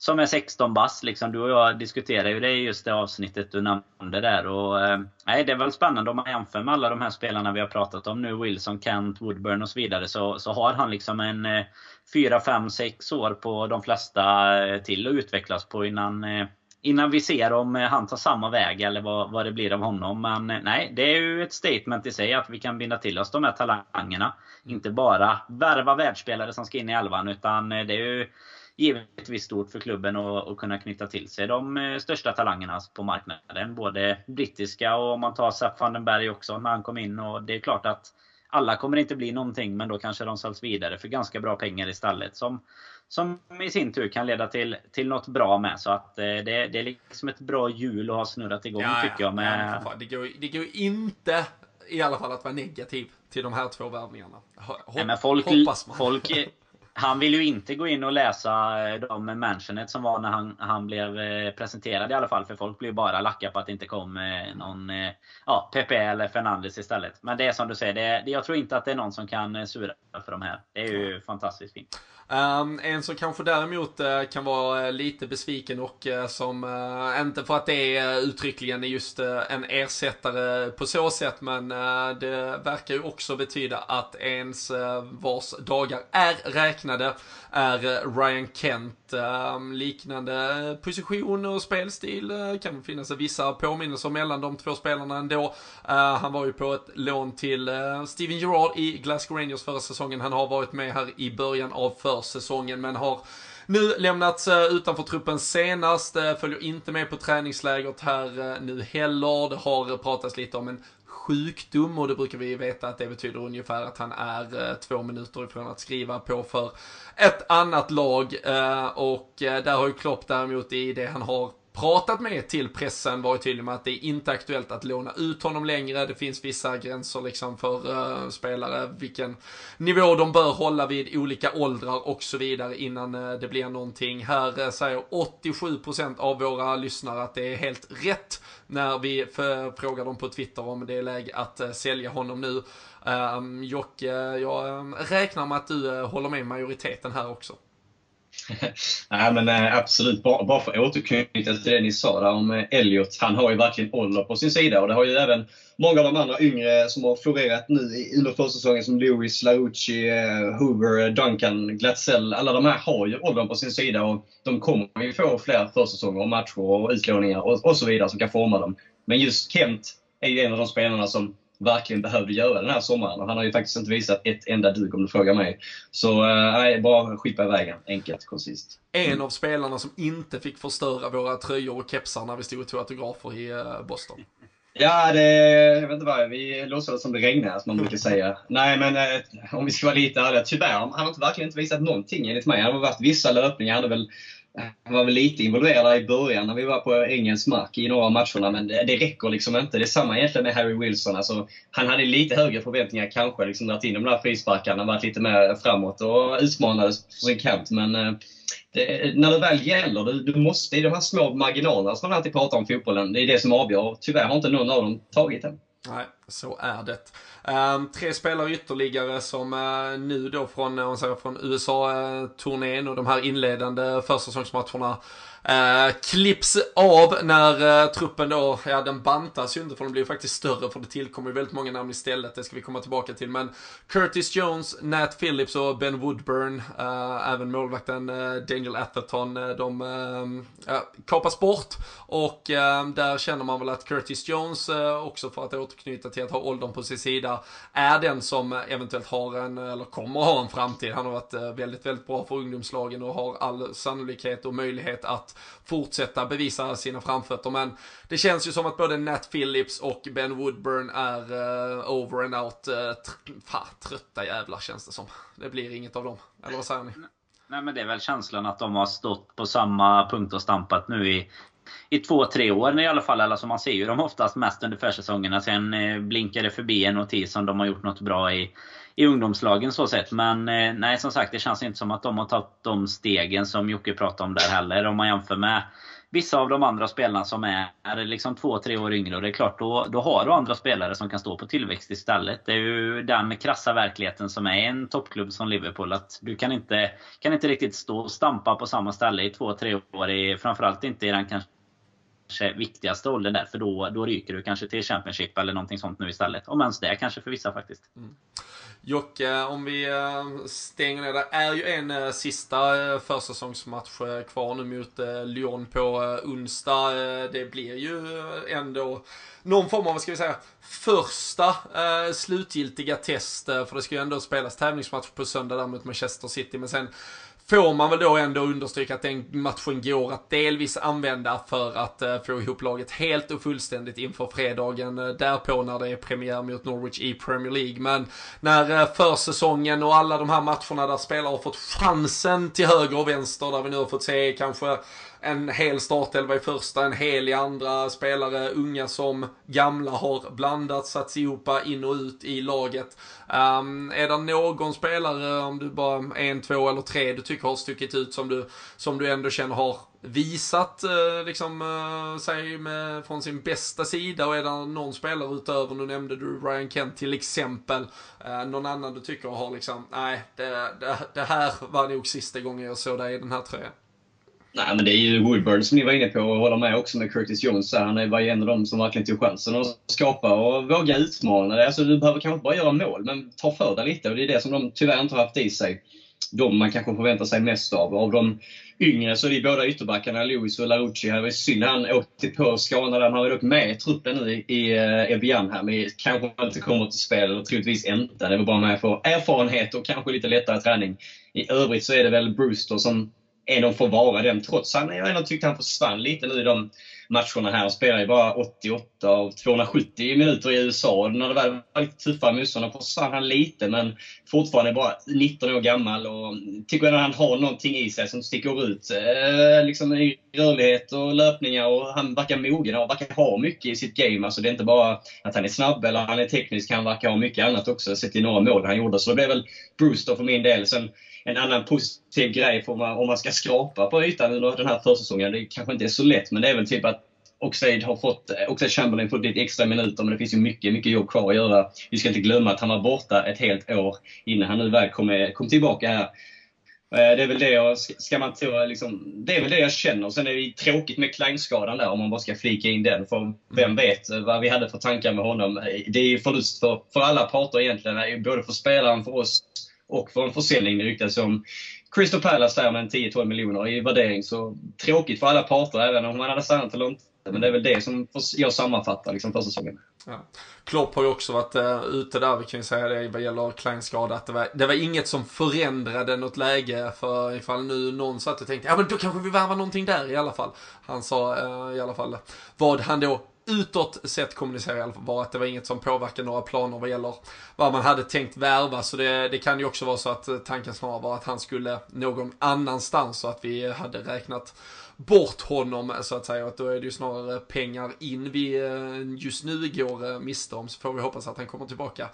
som är 16 bass. Liksom. Du och jag diskuterade ju det i just det avsnittet du nämnde där. Och, eh, nej, det är väl spännande om man jämför med alla de här spelarna vi har pratat om nu. Wilson, Kent, Woodburn och så vidare. Så, så har han liksom en eh, 4, 5, 6 år på de flesta eh, till att utvecklas på innan eh, innan vi ser om eh, han tar samma väg eller vad, vad det blir av honom. Men eh, nej, det är ju ett statement i sig att vi kan binda till oss de här talangerna. Inte bara värva världsspelare som ska in i elvan utan eh, det är ju givetvis stort för klubben att, kunna knyta till sig de största talangerna på marknaden. Både brittiska och om man tar Sepp van den Berg också när han kom in. Och det är klart att alla kommer inte bli någonting men då kanske de säljs vidare för ganska bra pengar istället. Som som i sin tur kan leda till, till något bra med. Så att eh, det, det är liksom ett bra hjul att ha snurrat igång ja, tycker jag. Med... Ja, det, går, det går inte i alla fall att vara negativ till de här två värvningarna. Nej, men folk, folk, han vill ju inte gå in och läsa eh, de mentionet som var när han, han blev eh, presenterad i alla fall. För folk blir bara lacka på att det inte kom någon ja, Pepe eller Fernandes istället. Men det är som du säger, det, jag tror inte att det är någon som kan sura för de här. Det är ju fantastiskt fint. Ehm, en som kanske däremot eh, kan vara eh, lite besviken och eh, som, inte för att det är uttryckligen just en ersättare på så sätt, men det verkar ju också betyda att ens vars dagar är räknade är Ryan Kent. Ehm, liknande position och spelstil kan finnas vissa påminnelser mellan de två spelarna ändå. han var ju på ett lån till Steven Gerrard i Glasgow Rangers förra säsongen. Han har varit med här i början av förra säsongen men har nu lämnats eh, utanför truppen senast, eh, följer inte med på träningslägret här eh, nu heller. Det har pratats lite om en sjukdom och det brukar vi veta att det betyder ungefär att han är två minuter ifrån att skriva på för ett annat lag. Och där har ju Klopp däremot i det han har pratat med till pressen varit tydlig med att det är inte aktuellt att låna ut honom längre. Det finns vissa gränser liksom för uh, spelare, vilken nivå de bör hålla vid olika åldrar och så vidare innan uh, det blir någonting. Här uh, säger 87% av våra lyssnare att det är helt rätt när vi frågar dem på Twitter om det är läge att sälja honom nu. Ehm, Jocke, jag ehm, räknar med att du håller med majoriteten här också. [laughs] Nej men eh, absolut, bara, bara för att återknyta till det ni sa där om eh, Elliot. Han har ju verkligen ålder på sin sida och det har ju även många av de andra yngre som har florerat nu under försäsongen som Lewis, Laucci, eh, Hoover, Duncan, Glatzell. Alla de här har ju åldern på sin sida och de kommer ju få fler försäsonger och matcher och utlåningar och, och så vidare som kan forma dem. Men just Kent är ju en av de spelarna som verkligen behövde göra den här sommaren. Och han har ju faktiskt inte visat ett enda dugg om du frågar mig. Så eh, nej, bara skippa iväg. Enkelt, koncist. En av spelarna som inte fick förstöra våra tröjor och kepsar när vi stod och tog autografer i eh, Boston. Ja, det, jag vet inte vad, vi låtsades som det regnade som man brukar [laughs] säga. Nej men eh, om vi ska vara lite ärliga, tyvärr, han har inte, verkligen inte visat någonting enligt mig. Han har varit vissa löpningar, han hade väl han var väl lite involverad i början när vi var på engelsk mark i några av matcherna, men det, det räcker liksom inte. Det är samma egentligen med Harry Wilson. Alltså, han hade lite högre förväntningar kanske, liksom dragit in de där frisparkarna, varit lite mer framåt och utmanades på sin kant. Men eh, det, när det väl gäller, du, du måste i de här små marginalerna som man alltid pratar om fotbollen, det är det som avgör. Tyvärr har inte någon av dem tagit den. Nej, så är det. Um, tre spelare ytterligare som uh, nu då från, uh, från USA-turnén eh, och de här inledande försäsongsmatcherna Eh, klipps av när eh, truppen då, ja den bantas ju inte för den blir faktiskt större för det tillkommer ju väldigt många namn istället, det ska vi komma tillbaka till. Men Curtis Jones, Nat Phillips och Ben Woodburn, eh, även målvakten eh, Daniel Atherton, eh, de eh, kapas bort. Och eh, där känner man väl att Curtis Jones, eh, också för att återknyta till att ha åldern på sin sida, är den som eventuellt har en, eller kommer ha en framtid. Han har varit eh, väldigt, väldigt bra för ungdomslagen och har all sannolikhet och möjlighet att fortsätta bevisa sina framfötter. Men det känns ju som att både Nat Phillips och Ben Woodburn är uh, over and out. Uh, tr fan, trötta jävlar känns det som. Det blir inget av dem. Eller vad säger ni? Nej men det är väl känslan att de har stått på samma punkt och stampat nu i i två, tre år i alla fall. Alltså man ser ju dem oftast mest under försäsongerna. Sen eh, blinkar det förbi en notis om de har gjort något bra i, i ungdomslagen så sett. Men eh, nej, som sagt, det känns inte som att de har tagit de stegen som Jocke pratade om där heller. Om man jämför med vissa av de andra spelarna som är, är liksom två, tre år yngre. Och det är klart, då, då har du andra spelare som kan stå på tillväxt istället. Det är ju den krassa verkligheten som är en toppklubb som Liverpool. Att du kan inte, kan inte riktigt stå och stampa på samma ställe i två, tre år. I, framförallt inte i den kanske kanske viktigaste åldern där. För då, då ryker du kanske till Championship eller någonting sånt nu istället. Om ens det kanske för vissa faktiskt. Mm. Jocke, om vi eh, stänger ner Det är ju en eh, sista eh, försäsongsmatch kvar nu mot Lyon på onsdag. Det blir ju ändå någon form av, vad ska vi säga, första slutgiltiga test. För det ska ju ändå spelas tävlingsmatch på söndag där mot Manchester City. Men sen får man väl då ändå understryka att den matchen går att delvis använda för att eh, få ihop laget helt och fullständigt inför fredagen eh, därpå när det är premiär mot Norwich i Premier League. Men när eh, försäsongen och alla de här matcherna där spelare har fått chansen till höger och vänster, där vi nu har fått se kanske en hel startelva i första, en hel i andra. Spelare, unga som gamla, har blandats, satts ihop in och ut i laget. Um, är det någon spelare, om du bara en, två eller tre, du tycker har stuckit ut som du, som du ändå känner har visat eh, liksom, eh, sig med, från sin bästa sida och är det någon spelare utöver, nu nämnde du Ryan Kent till exempel, eh, någon annan du tycker har liksom, nej, det, det, det här var nog sista gången jag såg dig i den här tröjan. Nej, men det är ju Woodburn som ni var inne på och håller med också med Curtis Jones. Han var ju en av dem som verkligen tog chansen att skapa och våga utmana. Alltså, du behöver kanske inte bara göra mål, men ta för dig lite. Och det är det som de tyvärr inte har haft i sig. De man kanske förväntar sig mest av. Av de yngre så är det båda ytterbackarna, Lewis och Larucci. Det var synd han åkte på skador. Han var dock med i truppen nu i, i eh, Evian här, men kanske inte kommer till spel. Eller troligtvis inte. Det var bara med för erfarenhet och kanske lite lättare träning. I övrigt så är det väl Brewster som Ändå får vara den. Trots att jag ändå tyckte han försvann lite nu i de matcherna här. Han spelar ju bara 88 av 270 minuter i USA. När det väl var lite tuffare motståndare försvann han lite, men fortfarande bara 19 år gammal. Och tycker att han har någonting i sig som sticker ut. Eh, liksom i rörlighet och löpningar. Och han verkar mogen och verkar ha mycket i sitt game. Alltså det är inte bara att han är snabb eller han är teknisk. Han verkar ha mycket annat också. Sett i några mål han gjorde. Så det blev väl Brewster för min del. Sen en annan positiv grej för man, om man ska skrapa på ytan under den här försäsongen. Det kanske inte är så lätt, men det är väl typ att Oxlade har fått, Oxlade Chamberlain fått lite extra minuter, men det finns ju mycket, mycket jobb kvar att göra. Vi ska inte glömma att han var borta ett helt år innan han nu väl kom, kom tillbaka här. Eh, det är väl det jag, ska man tro, liksom, det är väl det jag känner. Sen är det tråkigt med Kleinskadan där om man bara ska flika in den. För vem vet vad vi hade för tankar med honom. Det är ju förlust för, för alla parter egentligen. Både för spelaren, för oss och för en försäljning. Det ryktas om Crystal Palace där med 10-12 miljoner i värdering. Så tråkigt för alla parter, även om man hade stannat eller inte. Men det är väl det som jag sammanfattar liksom för säsongen. Ja. Klopp har ju också varit uh, ute där, vi kan ju säga det vad gäller Kleinskada, att det var, det var inget som förändrade något läge. För ifall nu någon satt och tänkte, ja men då kanske vi värvar någonting där i alla fall. Han sa uh, i alla fall vad han då utåt sett kommunicerar i alla fall bara att det var inget som påverkade några planer vad gäller vad man hade tänkt värva. Så det, det kan ju också vara så att eh, tanken snarare var att han skulle någon annanstans och att vi hade räknat bort honom eh, så att säga. Och att då är det ju snarare pengar in vi eh, just nu går miste om. Så får vi hoppas att han kommer tillbaka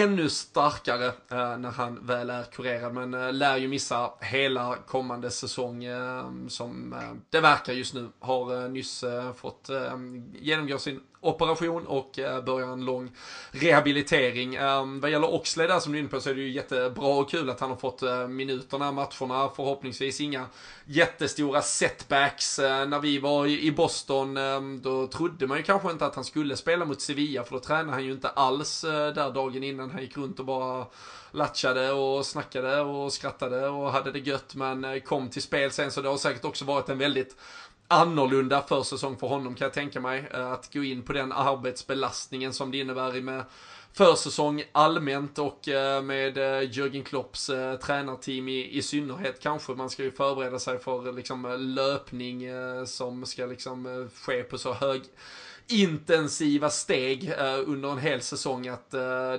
ännu starkare eh, när han väl är kurerad. Men eh, lär ju missa hela kommande säsong eh, som eh, det verkar just nu. Har eh, nyss eh, fått genomgå sin operation och eh, börjar en lång rehabilitering. Ehm, vad gäller Oxley där som du är inne på så är det ju jättebra och kul att han har fått eh, minuterna, matcherna, förhoppningsvis inga jättestora setbacks. Eh, när vi var i, Boston ehm, då trodde man ju kanske inte att han skulle spela mot Sevilla för då tränade han ju inte alls där dagen innan. Han gick runt och bara latchade och snackade och skrattade och hade det gött men kom till spel sen så det har säkert också varit en väldigt annorlunda försäsong för honom kan jag tänka mig. Eh, att gå in på den arbetsbelastningen som det innebär med försäsong allmänt och eh, med eh, Jürgen Klopps tränarteam i, i synnerhet kanske. Man ska ju förbereda sig för liksom löpning som ska liksom ske på så hög intensiva steg under en hel säsong att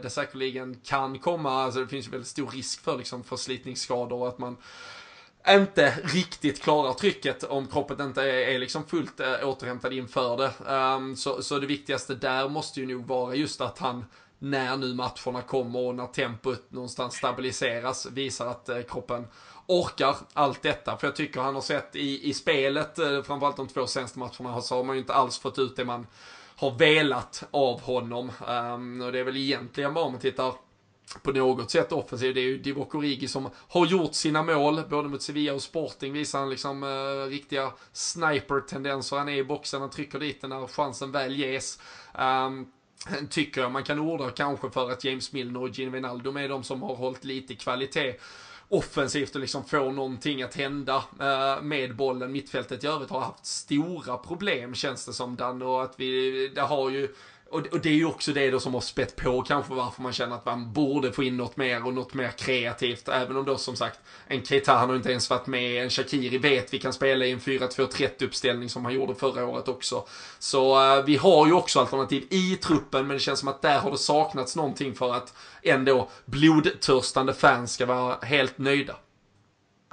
det säkerligen kan komma, alltså det finns ju väldigt stor risk för liksom förslitningsskador och att man inte riktigt klarar trycket om kroppen inte är, är liksom fullt äh, återhämtad inför det. Um, så, så det viktigaste där måste ju nog vara just att han när nu matcherna kommer och när tempot någonstans stabiliseras visar att äh, kroppen orkar allt detta. För jag tycker han har sett i, i spelet, äh, framförallt de två senaste matcherna, så har man ju inte alls fått ut det man har velat av honom. Um, och det är väl egentligen bara om man tittar på något sätt offensiv. Det är ju Divock Origi som har gjort sina mål, både mot Sevilla och Sporting visar han liksom eh, riktiga sniper-tendenser. Han är i boxen, han trycker dit den när chansen väl ges. Um, tycker jag man kan orda kanske för att James Milner och Gino Wijnaldum är de som har hållit lite kvalitet offensivt och liksom få någonting att hända eh, med bollen. Mittfältet i övrigt har haft stora problem känns det som Dan och att vi, det har ju och, och det är ju också det då som har spett på kanske varför man känner att man borde få in något mer och något mer kreativt. Även om då som sagt en Keita han har inte ens varit med, en Shakiri vet vi kan spela i en 4-2-30 uppställning som han gjorde förra året också. Så uh, vi har ju också alternativ i truppen men det känns som att där har det saknats någonting för att ändå blodtörstande fans ska vara helt nöjda.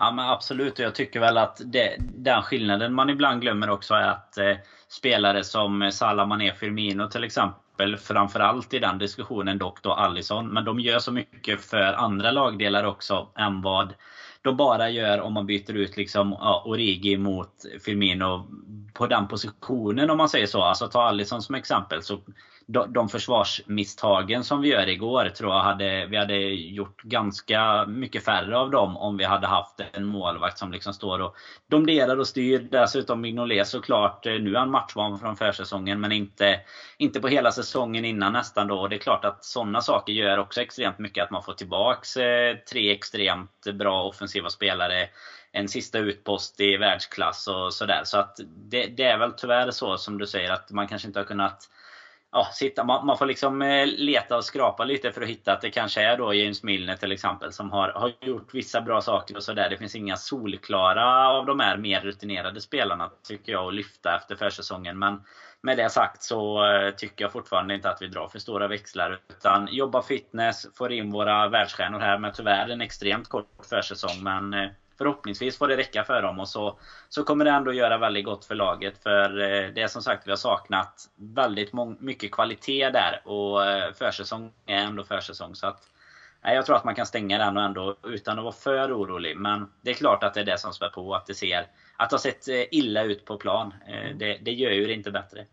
Ja men absolut och jag tycker väl att det, den skillnaden man ibland glömmer också är att eh, spelare som Salah, Mané, Firmino till exempel. Framförallt i den diskussionen dock då Allison. Men de gör så mycket för andra lagdelar också än vad de bara gör om man byter ut liksom ja, Origi mot Firmino på den positionen om man säger så. Alltså ta Allison som exempel. så de, försvarsmisstagen som vi gör igår tror jag hade, vi hade gjort ganska mycket färre av dem om vi hade haft en målvakt som liksom står och domderar och styr. Dessutom Mignolet såklart, eh, nu är han matchvan från försäsongen men inte, inte på hela säsongen innan nästan då. Och det är klart att sådana saker gör också extremt mycket att man får tillbaks eh, tre extremt bra offensiva spelare en sista utpost i världsklass och sådär. Så att det, det, är väl tyvärr så som du säger att man kanske inte har kunnat ja, sitta, man, man, får liksom eh, leta och skrapa lite för att hitta att det kanske är då James Milner till exempel som har, har gjort vissa bra saker och sådär. Det finns inga solklara av de här mer rutinerade spelarna tycker jag att lyfta efter försäsongen. Men med det sagt så eh, tycker jag fortfarande inte att vi drar för stora växlar. Utan jobba fitness, får in våra världsstjärnor här med tyvärr en extremt kort försäsong. Men eh, förhoppningsvis får det räcka för dem och så, så kommer det ändå göra väldigt gott för laget. För eh, det är som sagt, vi har saknat väldigt mycket kvalitet där och eh, försäsong är ändå försäsong. Så att, jag tror att man kan stänga den och ändå utan att vara för orolig. Men det är klart att det är det som spär på. Att det ser att det har sett eh, illa ut på plan. Det, det gör ju det inte bättre.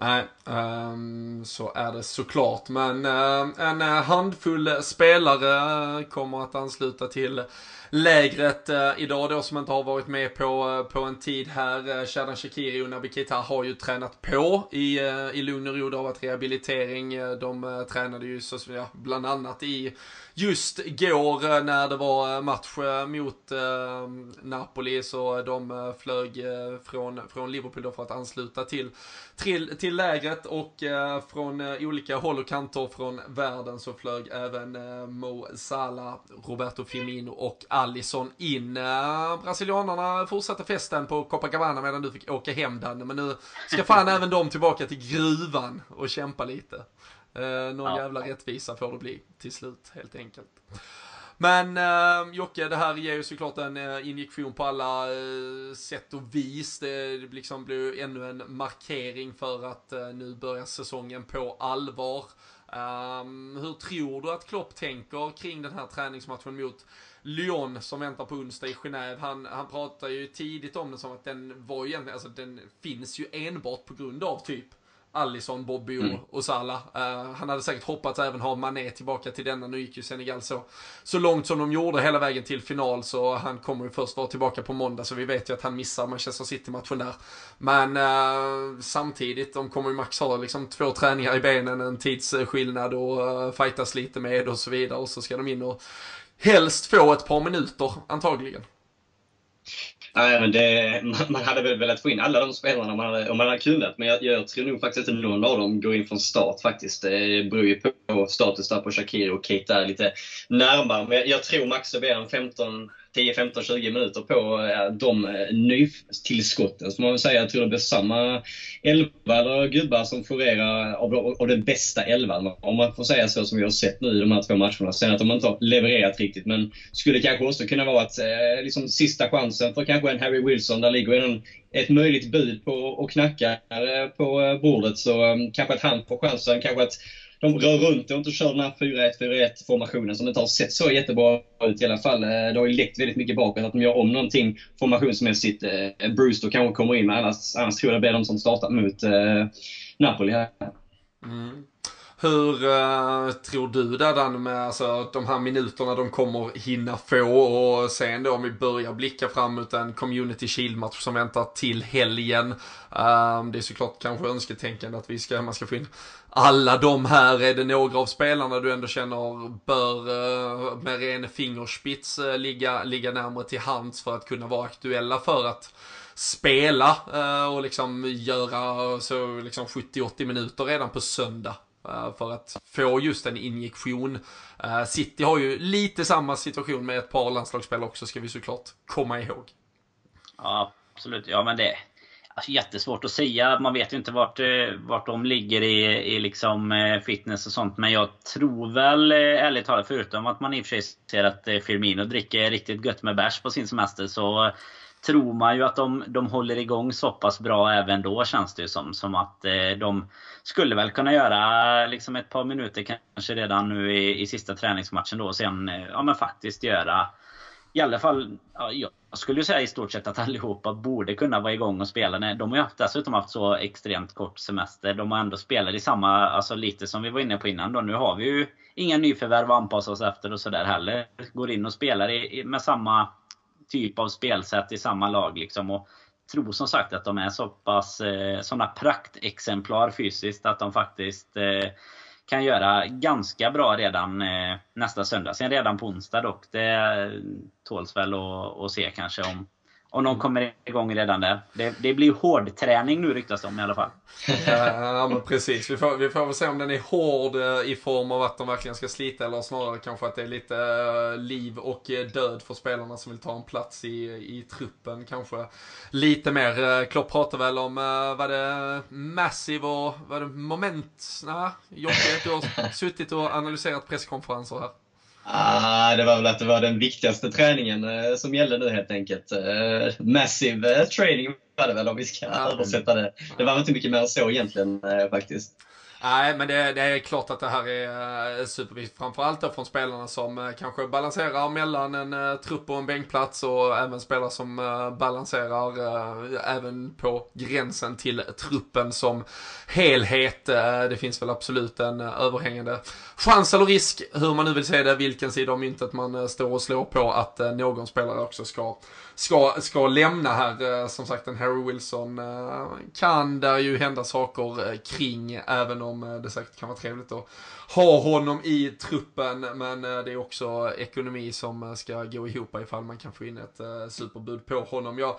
Nej, um, så är det såklart. Men en handfull spelare kommer att ansluta till lägret eh, idag då som inte har varit med på, eh, på en tid här. Eh, Shadan Shakiri och Naby Keita har ju tränat på i, i lugn och ro. Det har varit rehabilitering. De tränade ju så, ja, bland annat i just går när det var match mot Napoli så de flög från, från Liverpool då för att ansluta till, till, till lägret och från olika håll och kanter från världen så flög även Mo Salah, Roberto Firmino och Alisson in. Brasilianarna fortsatte festen på Copacabana medan du fick åka hem Dan, men nu ska fan [laughs] även de tillbaka till gruvan och kämpa lite. Eh, någon ja. jävla rättvisa får det bli till slut helt enkelt. Men äh, Jocke, det här ger ju såklart en äh, injektion på alla äh, sätt och vis. Det liksom blir ännu en markering för att äh, nu börjar säsongen på allvar. Um, hur tror du att Klopp tänker kring den här träningsmatchen mot Lyon som väntar på onsdag i Genève? Han, han pratar ju tidigt om det som att den var egentligen, alltså den finns ju enbart på grund av typ Allison, Bobby och, mm. och Salah. Uh, han hade säkert hoppats även ha Mané tillbaka till denna. Nu gick ju Senegal så, så långt som de gjorde hela vägen till final. Så han kommer ju först vara tillbaka på måndag. Så vi vet ju att han missar Manchester City-matchen där. Men uh, samtidigt, de kommer ju max ha liksom två träningar i benen, en tidsskillnad och uh, fightas lite med och så vidare. Och så ska de in och helst få ett par minuter antagligen. Nej, men det, [laughs] man hade väl velat få in alla de spelarna man hade, om man hade kunnat. Men jag, jag tror nog faktiskt inte någon av dem går in från start faktiskt. Det beror ju på status där på Shakir och Kate är lite närmare. Men jag, jag tror Max blir en 15 10, 15, 20 minuter på eh, de eh, nytillskotten. Så man vill säga, jag tror det blir samma elva eller gubbar som florerar av, av den bästa elvan. Om man får säga så som vi har sett nu i de här två matcherna. Sen att de inte har levererat riktigt. Men skulle kanske också kunna vara att eh, liksom, sista chansen för kanske en Harry Wilson. Där ligger en, ett möjligt bud på och knackar eh, på bordet. Så kanske att han får chansen. Kanske att de rör runt och inte kör den här 4-1-4-1 formationen som inte har sett så jättebra ut i alla fall. Eh, det har ju läckt väldigt mycket bakåt att de gör om någonting formationsmässigt. Eh, Bruce då kanske kommer in, men annars, annars tror jag det blir de som startar mot eh, Napoli här. Mm. Hur uh, tror du där Dan med alltså, de här minuterna de kommer hinna få och sen då om vi börjar blicka fram mot en Community Shield-match som väntar till helgen. Uh, det är såklart kanske önsketänkande att vi ska, man ska få in alla de här. Är det några av spelarna du ändå känner bör uh, med ren fingerspits uh, ligga, ligga närmare till hands för att kunna vara aktuella för att spela uh, och liksom göra så liksom 70-80 minuter redan på söndag? För att få just en injektion. City har ju lite samma situation med ett par landslagsspelare också, ska vi såklart komma ihåg. Ja, absolut. Ja, men det alltså, jättesvårt att säga. Man vet ju inte vart, eh, vart de ligger i, i liksom eh, fitness och sånt. Men jag tror väl, eh, ärligt talat, förutom att man i och för sig ser att Firmino dricker riktigt gött med bärs på sin semester, så tror man ju att de, de håller igång så pass bra även då känns det ju som. Som att de skulle väl kunna göra liksom ett par minuter kanske redan nu i, i sista träningsmatchen då. Och sen ja, men faktiskt göra i alla fall, ja, jag skulle säga i stort sett att allihopa borde kunna vara igång och spela. De har ju dessutom haft så extremt kort semester. De har ändå spelat i samma, alltså lite som vi var inne på innan då. Nu har vi ju inga nyförvärv att anpassa oss efter och sådär heller. Går in och spelar i, med samma typ av spelsätt i samma lag. Liksom, och tror som sagt att de är så pass eh, sådana praktexemplar fysiskt att de faktiskt eh, kan göra ganska bra redan eh, nästa söndag. Sen redan på onsdag dock. Det tåls väl att, att se kanske om om de kommer igång redan där. Det, det blir hård träning nu ryktas det om i alla fall. Ja men precis. Vi får, vi får väl se om den är hård eh, i form av att de verkligen ska slita eller snarare kanske att det är lite eh, liv och eh, död för spelarna som vill ta en plats i, i truppen. Kanske lite mer. Klopp pratar väl om, var det Massive och var det Moment? Nej, Jocke, du har suttit och analyserat presskonferenser här. Ah, det var väl att det var den viktigaste träningen eh, som gällde nu helt enkelt. Eh, massive eh, training var det väl om vi ska ja, översätta det. Det var inte mycket mer än så egentligen eh, faktiskt. Nej, men det, det, är klart att det här är eh, superviktigt. Framförallt då från spelarna som eh, kanske balanserar mellan en eh, trupp och en bänkplats och även spelare som balanserar även på gränsen till truppen som helhet. det finns väl absolut en överhängande chans eller risk, hur man nu vill se det, vilken sida av myntet man står och slår på, att någon spelare också ska ska, ska lämna här. Som sagt, en Harry Wilson kan där ju hända saker kring, även om Eh, det säkert kan vara trevligt att ha honom i truppen. Men eh, det är också ekonomi som eh, ska gå ihop ifall man kan få in ett superbud på honom. Jag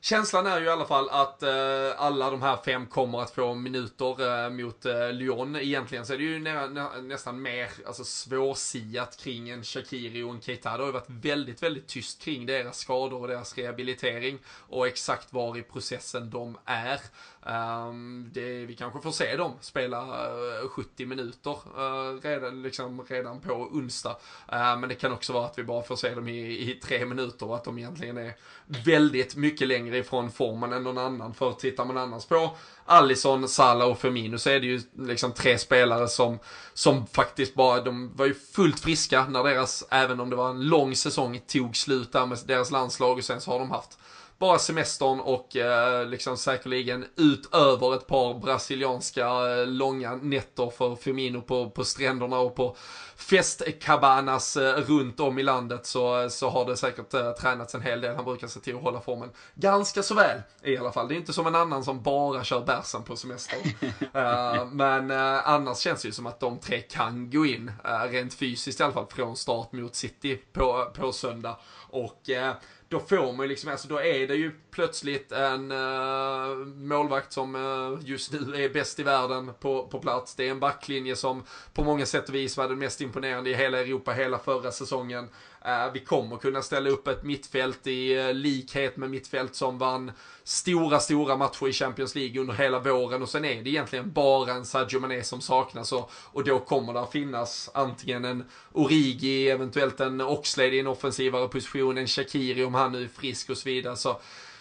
Känslan är ju i alla fall att eh, alla de här fem kommer att få minuter eh, mot eh, Lyon. Egentligen så är det ju nä nä nästan mer alltså, svårsiat kring en Shakiri och en Keita. Det har ju varit väldigt, väldigt tyst kring deras skador och deras rehabilitering och exakt var i processen de är. Um, det, vi kanske får se dem spela eh, uh, 70 minuter eh, uh, redan, liksom, redan på onsdag. Uh, men det kan också vara att vi bara får se dem i, i tre minuter och att de egentligen är väldigt mycket längre ifrån formen än någon annan. För tittar man annars på Allison, Salah och Firmino så är det ju liksom tre spelare som, som faktiskt bara, de var ju fullt friska när deras, även om det var en lång säsong, tog slut där med deras landslag och sen så har de haft bara semestern och eh, liksom säkerligen utöver ett par brasilianska eh, långa nätter för Firmino på, på stränderna och på festcabanas eh, runt om i landet så, så har det säkert eh, tränats en hel del. Han brukar se till att hålla formen ganska så väl i alla fall. Det är inte som en annan som bara kör bärsen på semester. uh, [laughs] men uh, annars känns det ju som att de tre kan gå in, rent fysiskt i alla fall, från start mot City på, på söndag. Och då får man ju liksom, alltså då är det ju plötsligt en uh, målvakt som uh, just nu är bäst i världen på, på plats. Det är en backlinje som på många sätt och vis var den mest imponerande i hela Europa hela förra säsongen. Eh, vi kommer kunna ställa upp ett mittfält i eh, likhet med mittfält som vann stora, stora matcher i Champions League under hela våren och sen är det egentligen bara en Sadio Mané som saknas och, och då kommer det att finnas antingen en Origi, eventuellt en Oxlade i en offensivare position, en Shakiri om han nu är frisk och så vidare. Så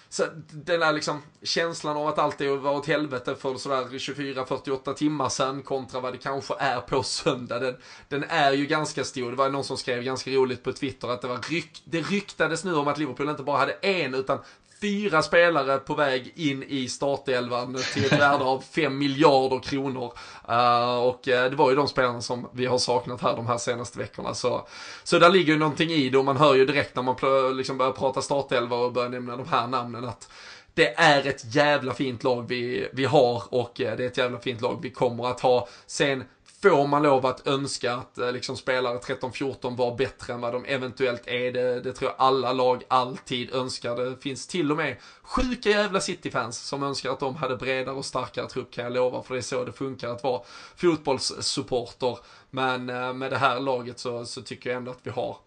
så den där liksom känslan av att allt är var åt helvete för sådär 24-48 timmar sedan kontra vad det kanske är på söndag. Den, den, är ju ganska stor. Det var någon som skrev ganska roligt på Twitter att det var ryk, det ryktades nu om att Liverpool inte bara hade en utan fyra spelare på väg in i startelvan till ett värde av 5 miljarder kronor. Uh, och uh, det var ju de spelarna som vi har saknat här de här senaste veckorna. Så, så där ligger ju någonting i det och man hör ju direkt när man liksom börjar prata startelva och börjar nämna de här namnen att det är ett jävla fint lag vi, vi har och eh, det är ett jävla fint lag vi kommer att ha. Sen får man lov att önska att eh, liksom, spelare 13-14 var bättre än vad de eventuellt är. Det, det tror jag alla lag alltid önskar. Det finns till och med sjuka jävla City-fans som önskar att de hade bredare och starkare trupp kan jag lova. För det är så det funkar att vara fotbollssupporter. Men eh, med det här laget så, så tycker jag ändå att vi har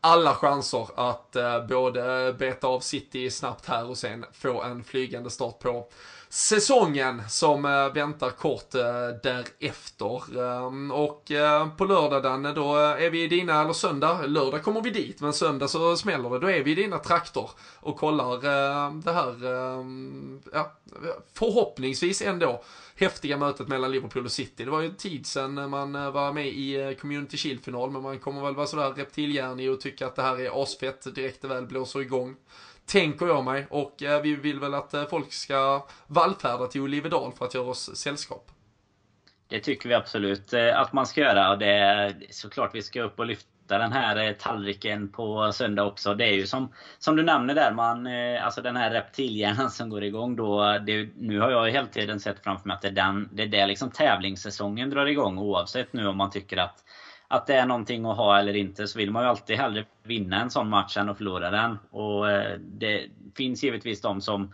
alla chanser att eh, både beta av City snabbt här och sen få en flygande start på säsongen som eh, väntar kort eh, därefter. Eh, och på lördag Danne, då är vi i dina, eller söndag, lördag kommer vi dit, men söndag så smäller det. Då är vi i dina traktor och kollar det här, ja, förhoppningsvis ändå häftiga mötet mellan Liverpool och City. Det var ju en tid sedan man var med i Community Shield-final, men man kommer väl vara sådär reptilhjärnig och tycka att det här är asfett direkt det väl blåser igång tänker jag mig. Och eh, vi vill väl att eh, folk ska vallfärda till Olivedal för att göra oss sällskap. Det tycker vi absolut eh, att man ska göra. Och det är såklart vi ska upp och lyfta den här eh, tallriken på söndag också. Det är ju som, som du nämner där, man, eh, alltså den här reptilhjärnan som går igång då. Det, nu har jag hela tiden sett framför mig att det är, den, det är där liksom tävlingssäsongen drar igång. Oavsett nu om man tycker att att det är någonting att ha eller inte så vill man ju alltid hellre vinna en sån match än att förlora den. Och eh, det finns givetvis de som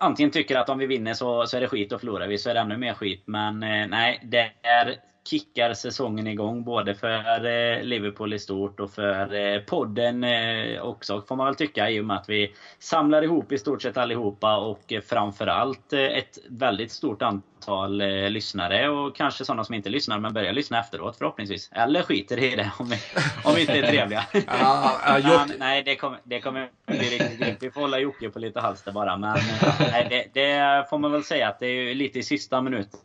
antingen tycker att om vi vinner så, så är det skit och förlorar vi så är det ännu mer skit. Men eh, nej, det är kickar säsongen igång både för eh, Liverpool i stort och för eh, podden eh, också får man väl tycka i och med att vi samlar ihop i stort sett allihopa och framförallt ett väldigt stort antal lyssnare och kanske sådana som inte lyssnar men börjar lyssna efteråt förhoppningsvis. Eller skiter i det om vi, om vi inte är trevliga. [laughs] [laughs] men, nej, det kommer, det kommer bli riktigt grymt. Vi får hålla Jocke på lite halster bara. Men nej, det, det, får man väl säga att det är lite i sista minuten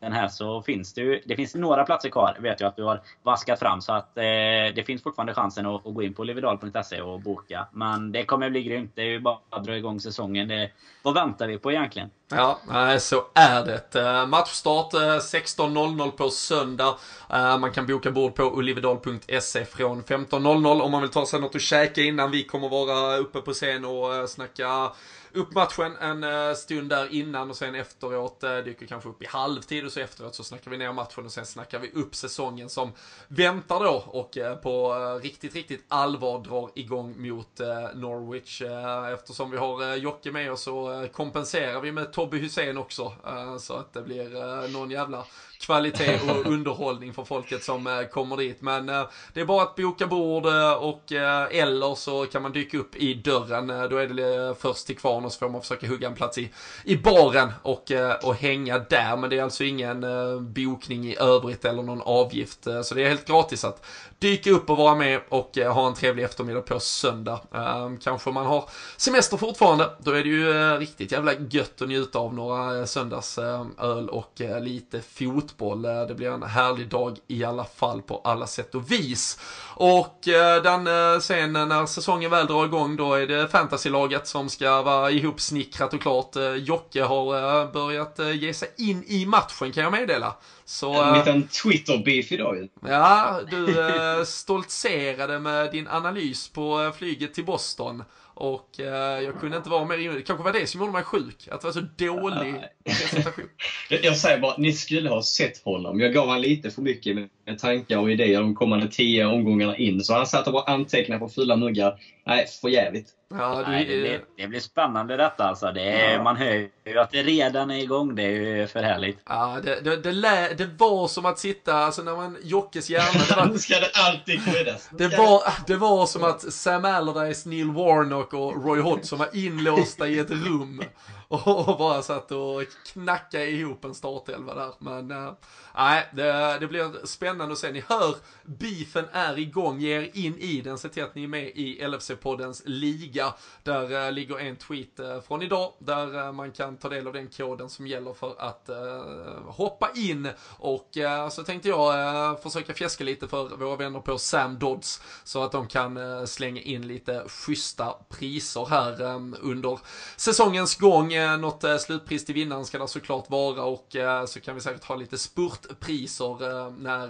den här så finns det ju, det finns några platser kvar vet jag att du har vaskat fram. Så att eh, det finns fortfarande chansen att, att gå in på livedal.se och boka. Men det kommer bli grymt. Det är ju bara att dra igång säsongen. Det, vad väntar vi på egentligen? Ja, så är det. Eh, matchstart eh, 16.00 på söndag. Eh, man kan boka bord på olivedal.se från 15.00 om man vill ta sig något att käka innan. Vi kommer vara uppe på scen och snacka upp matchen en stund där innan och sen efteråt dyker kanske upp i halvtid och så efteråt så snackar vi ner matchen och sen snackar vi upp säsongen som väntar då och på riktigt, riktigt allvar drar igång mot Norwich. Eftersom vi har Jocke med oss så kompenserar vi med Tobbe Hussein också så att det blir någon jävla kvalitet och [laughs] underhållning för folket som eh, kommer dit. Men eh, det är bara att boka bord eh, och eller så kan man dyka upp i dörren. Då är det först till kvarn och så får man försöka hugga en plats i, i baren och, eh, och hänga där. Men det är alltså ingen eh, bokning i övrigt eller någon avgift. Eh, så det är helt gratis att dyka upp och vara med och ha en trevlig eftermiddag på söndag. Ehm, kanske man har semester fortfarande. Då är det ju riktigt jävla gött att njuta av några söndagsöl och lite fotboll. Det blir en härlig dag i alla fall på alla sätt och vis. Och den, sen när säsongen väl drar igång då är det fantasylaget som ska vara ihopsnickrat och klart. Jocke har börjat ge sig in i matchen kan jag meddela. Så, en liten Twitter-beef idag ju. Ja, du [laughs] stoltserade med din analys på flyget till Boston. Och eh, jag kunde inte vara mer inne. Det kanske var det som gjorde mig sjuk. Att det var så dålig presentation. [laughs] jag säger bara, ni skulle ha sett honom. Jag gav honom lite för mycket med tankar och idéer de kommande tio omgångarna in. Så han satt och bara antecknade på fulla muggar. Nej, för jävligt. Ja, det, Nej, det, blir, det blir spännande detta alltså. Det är, ja. Man hör ju att det redan är igång. Det är ju för härligt. Ja, det, det, det, lä, det var som att sitta, alltså när man, Jockes hjärna. [laughs] Det ska det alltid skyddas. Det var, det var som att Sam Allardyce, Neil Warnock och Roy Hodgson var inlåsta i ett rum. Och bara satt och knackade ihop en startelva där. Men äh, nej, det, det blir spännande att se. Ni hör, beefen är igång. Ge er in i den. Se till att ni är med i LFC-poddens liga. Där äh, ligger en tweet äh, från idag. Där man kan ta del av den koden som gäller för att hoppa in. Och så tänkte jag försöka fjäska lite för våra vänner på Sam Dodds. Så att de kan slänga in lite schyssta priser här under säsongens gång Eh, något eh, slutpris till vinnaren ska det såklart vara och eh, så kan vi säkert ha lite spurtpriser när,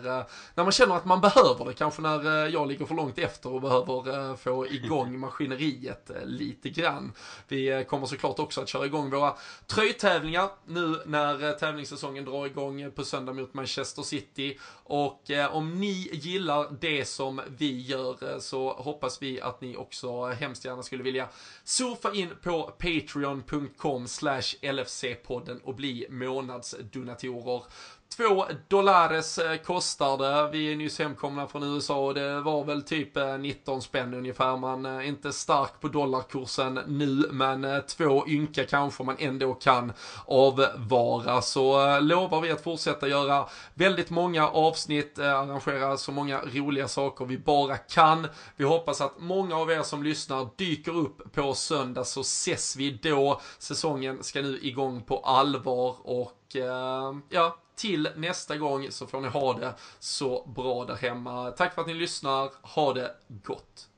när man känner att man behöver det. Kanske när jag ligger för långt efter och behöver få igång maskineriet lite grann. Vi kommer såklart också att köra igång våra tröjtävlingar nu när tävlingssäsongen drar igång på söndag mot Manchester City. Och om ni gillar det som vi gör så hoppas vi att ni också hemskt gärna skulle vilja surfa in på patreon.com slash LFC-podden och bli månadsdonatorer. Två dollares eh, kostar det. Vi är nyss hemkomna från USA och det var väl typ eh, 19 spänn ungefär. Man är inte stark på dollarkursen nu, men två ynka kanske man ändå kan avvara. Så lovar vi att fortsätta göra väldigt många avsnitt, arrangera så många roliga saker vi bara kan. Vi hoppas att många av er som lyssnar dyker upp på söndag så ses vi då. Säsongen ska nu igång på allvar och ja, till nästa gång så får ni ha det så bra där hemma. Tack för att ni lyssnar. Ha det gott.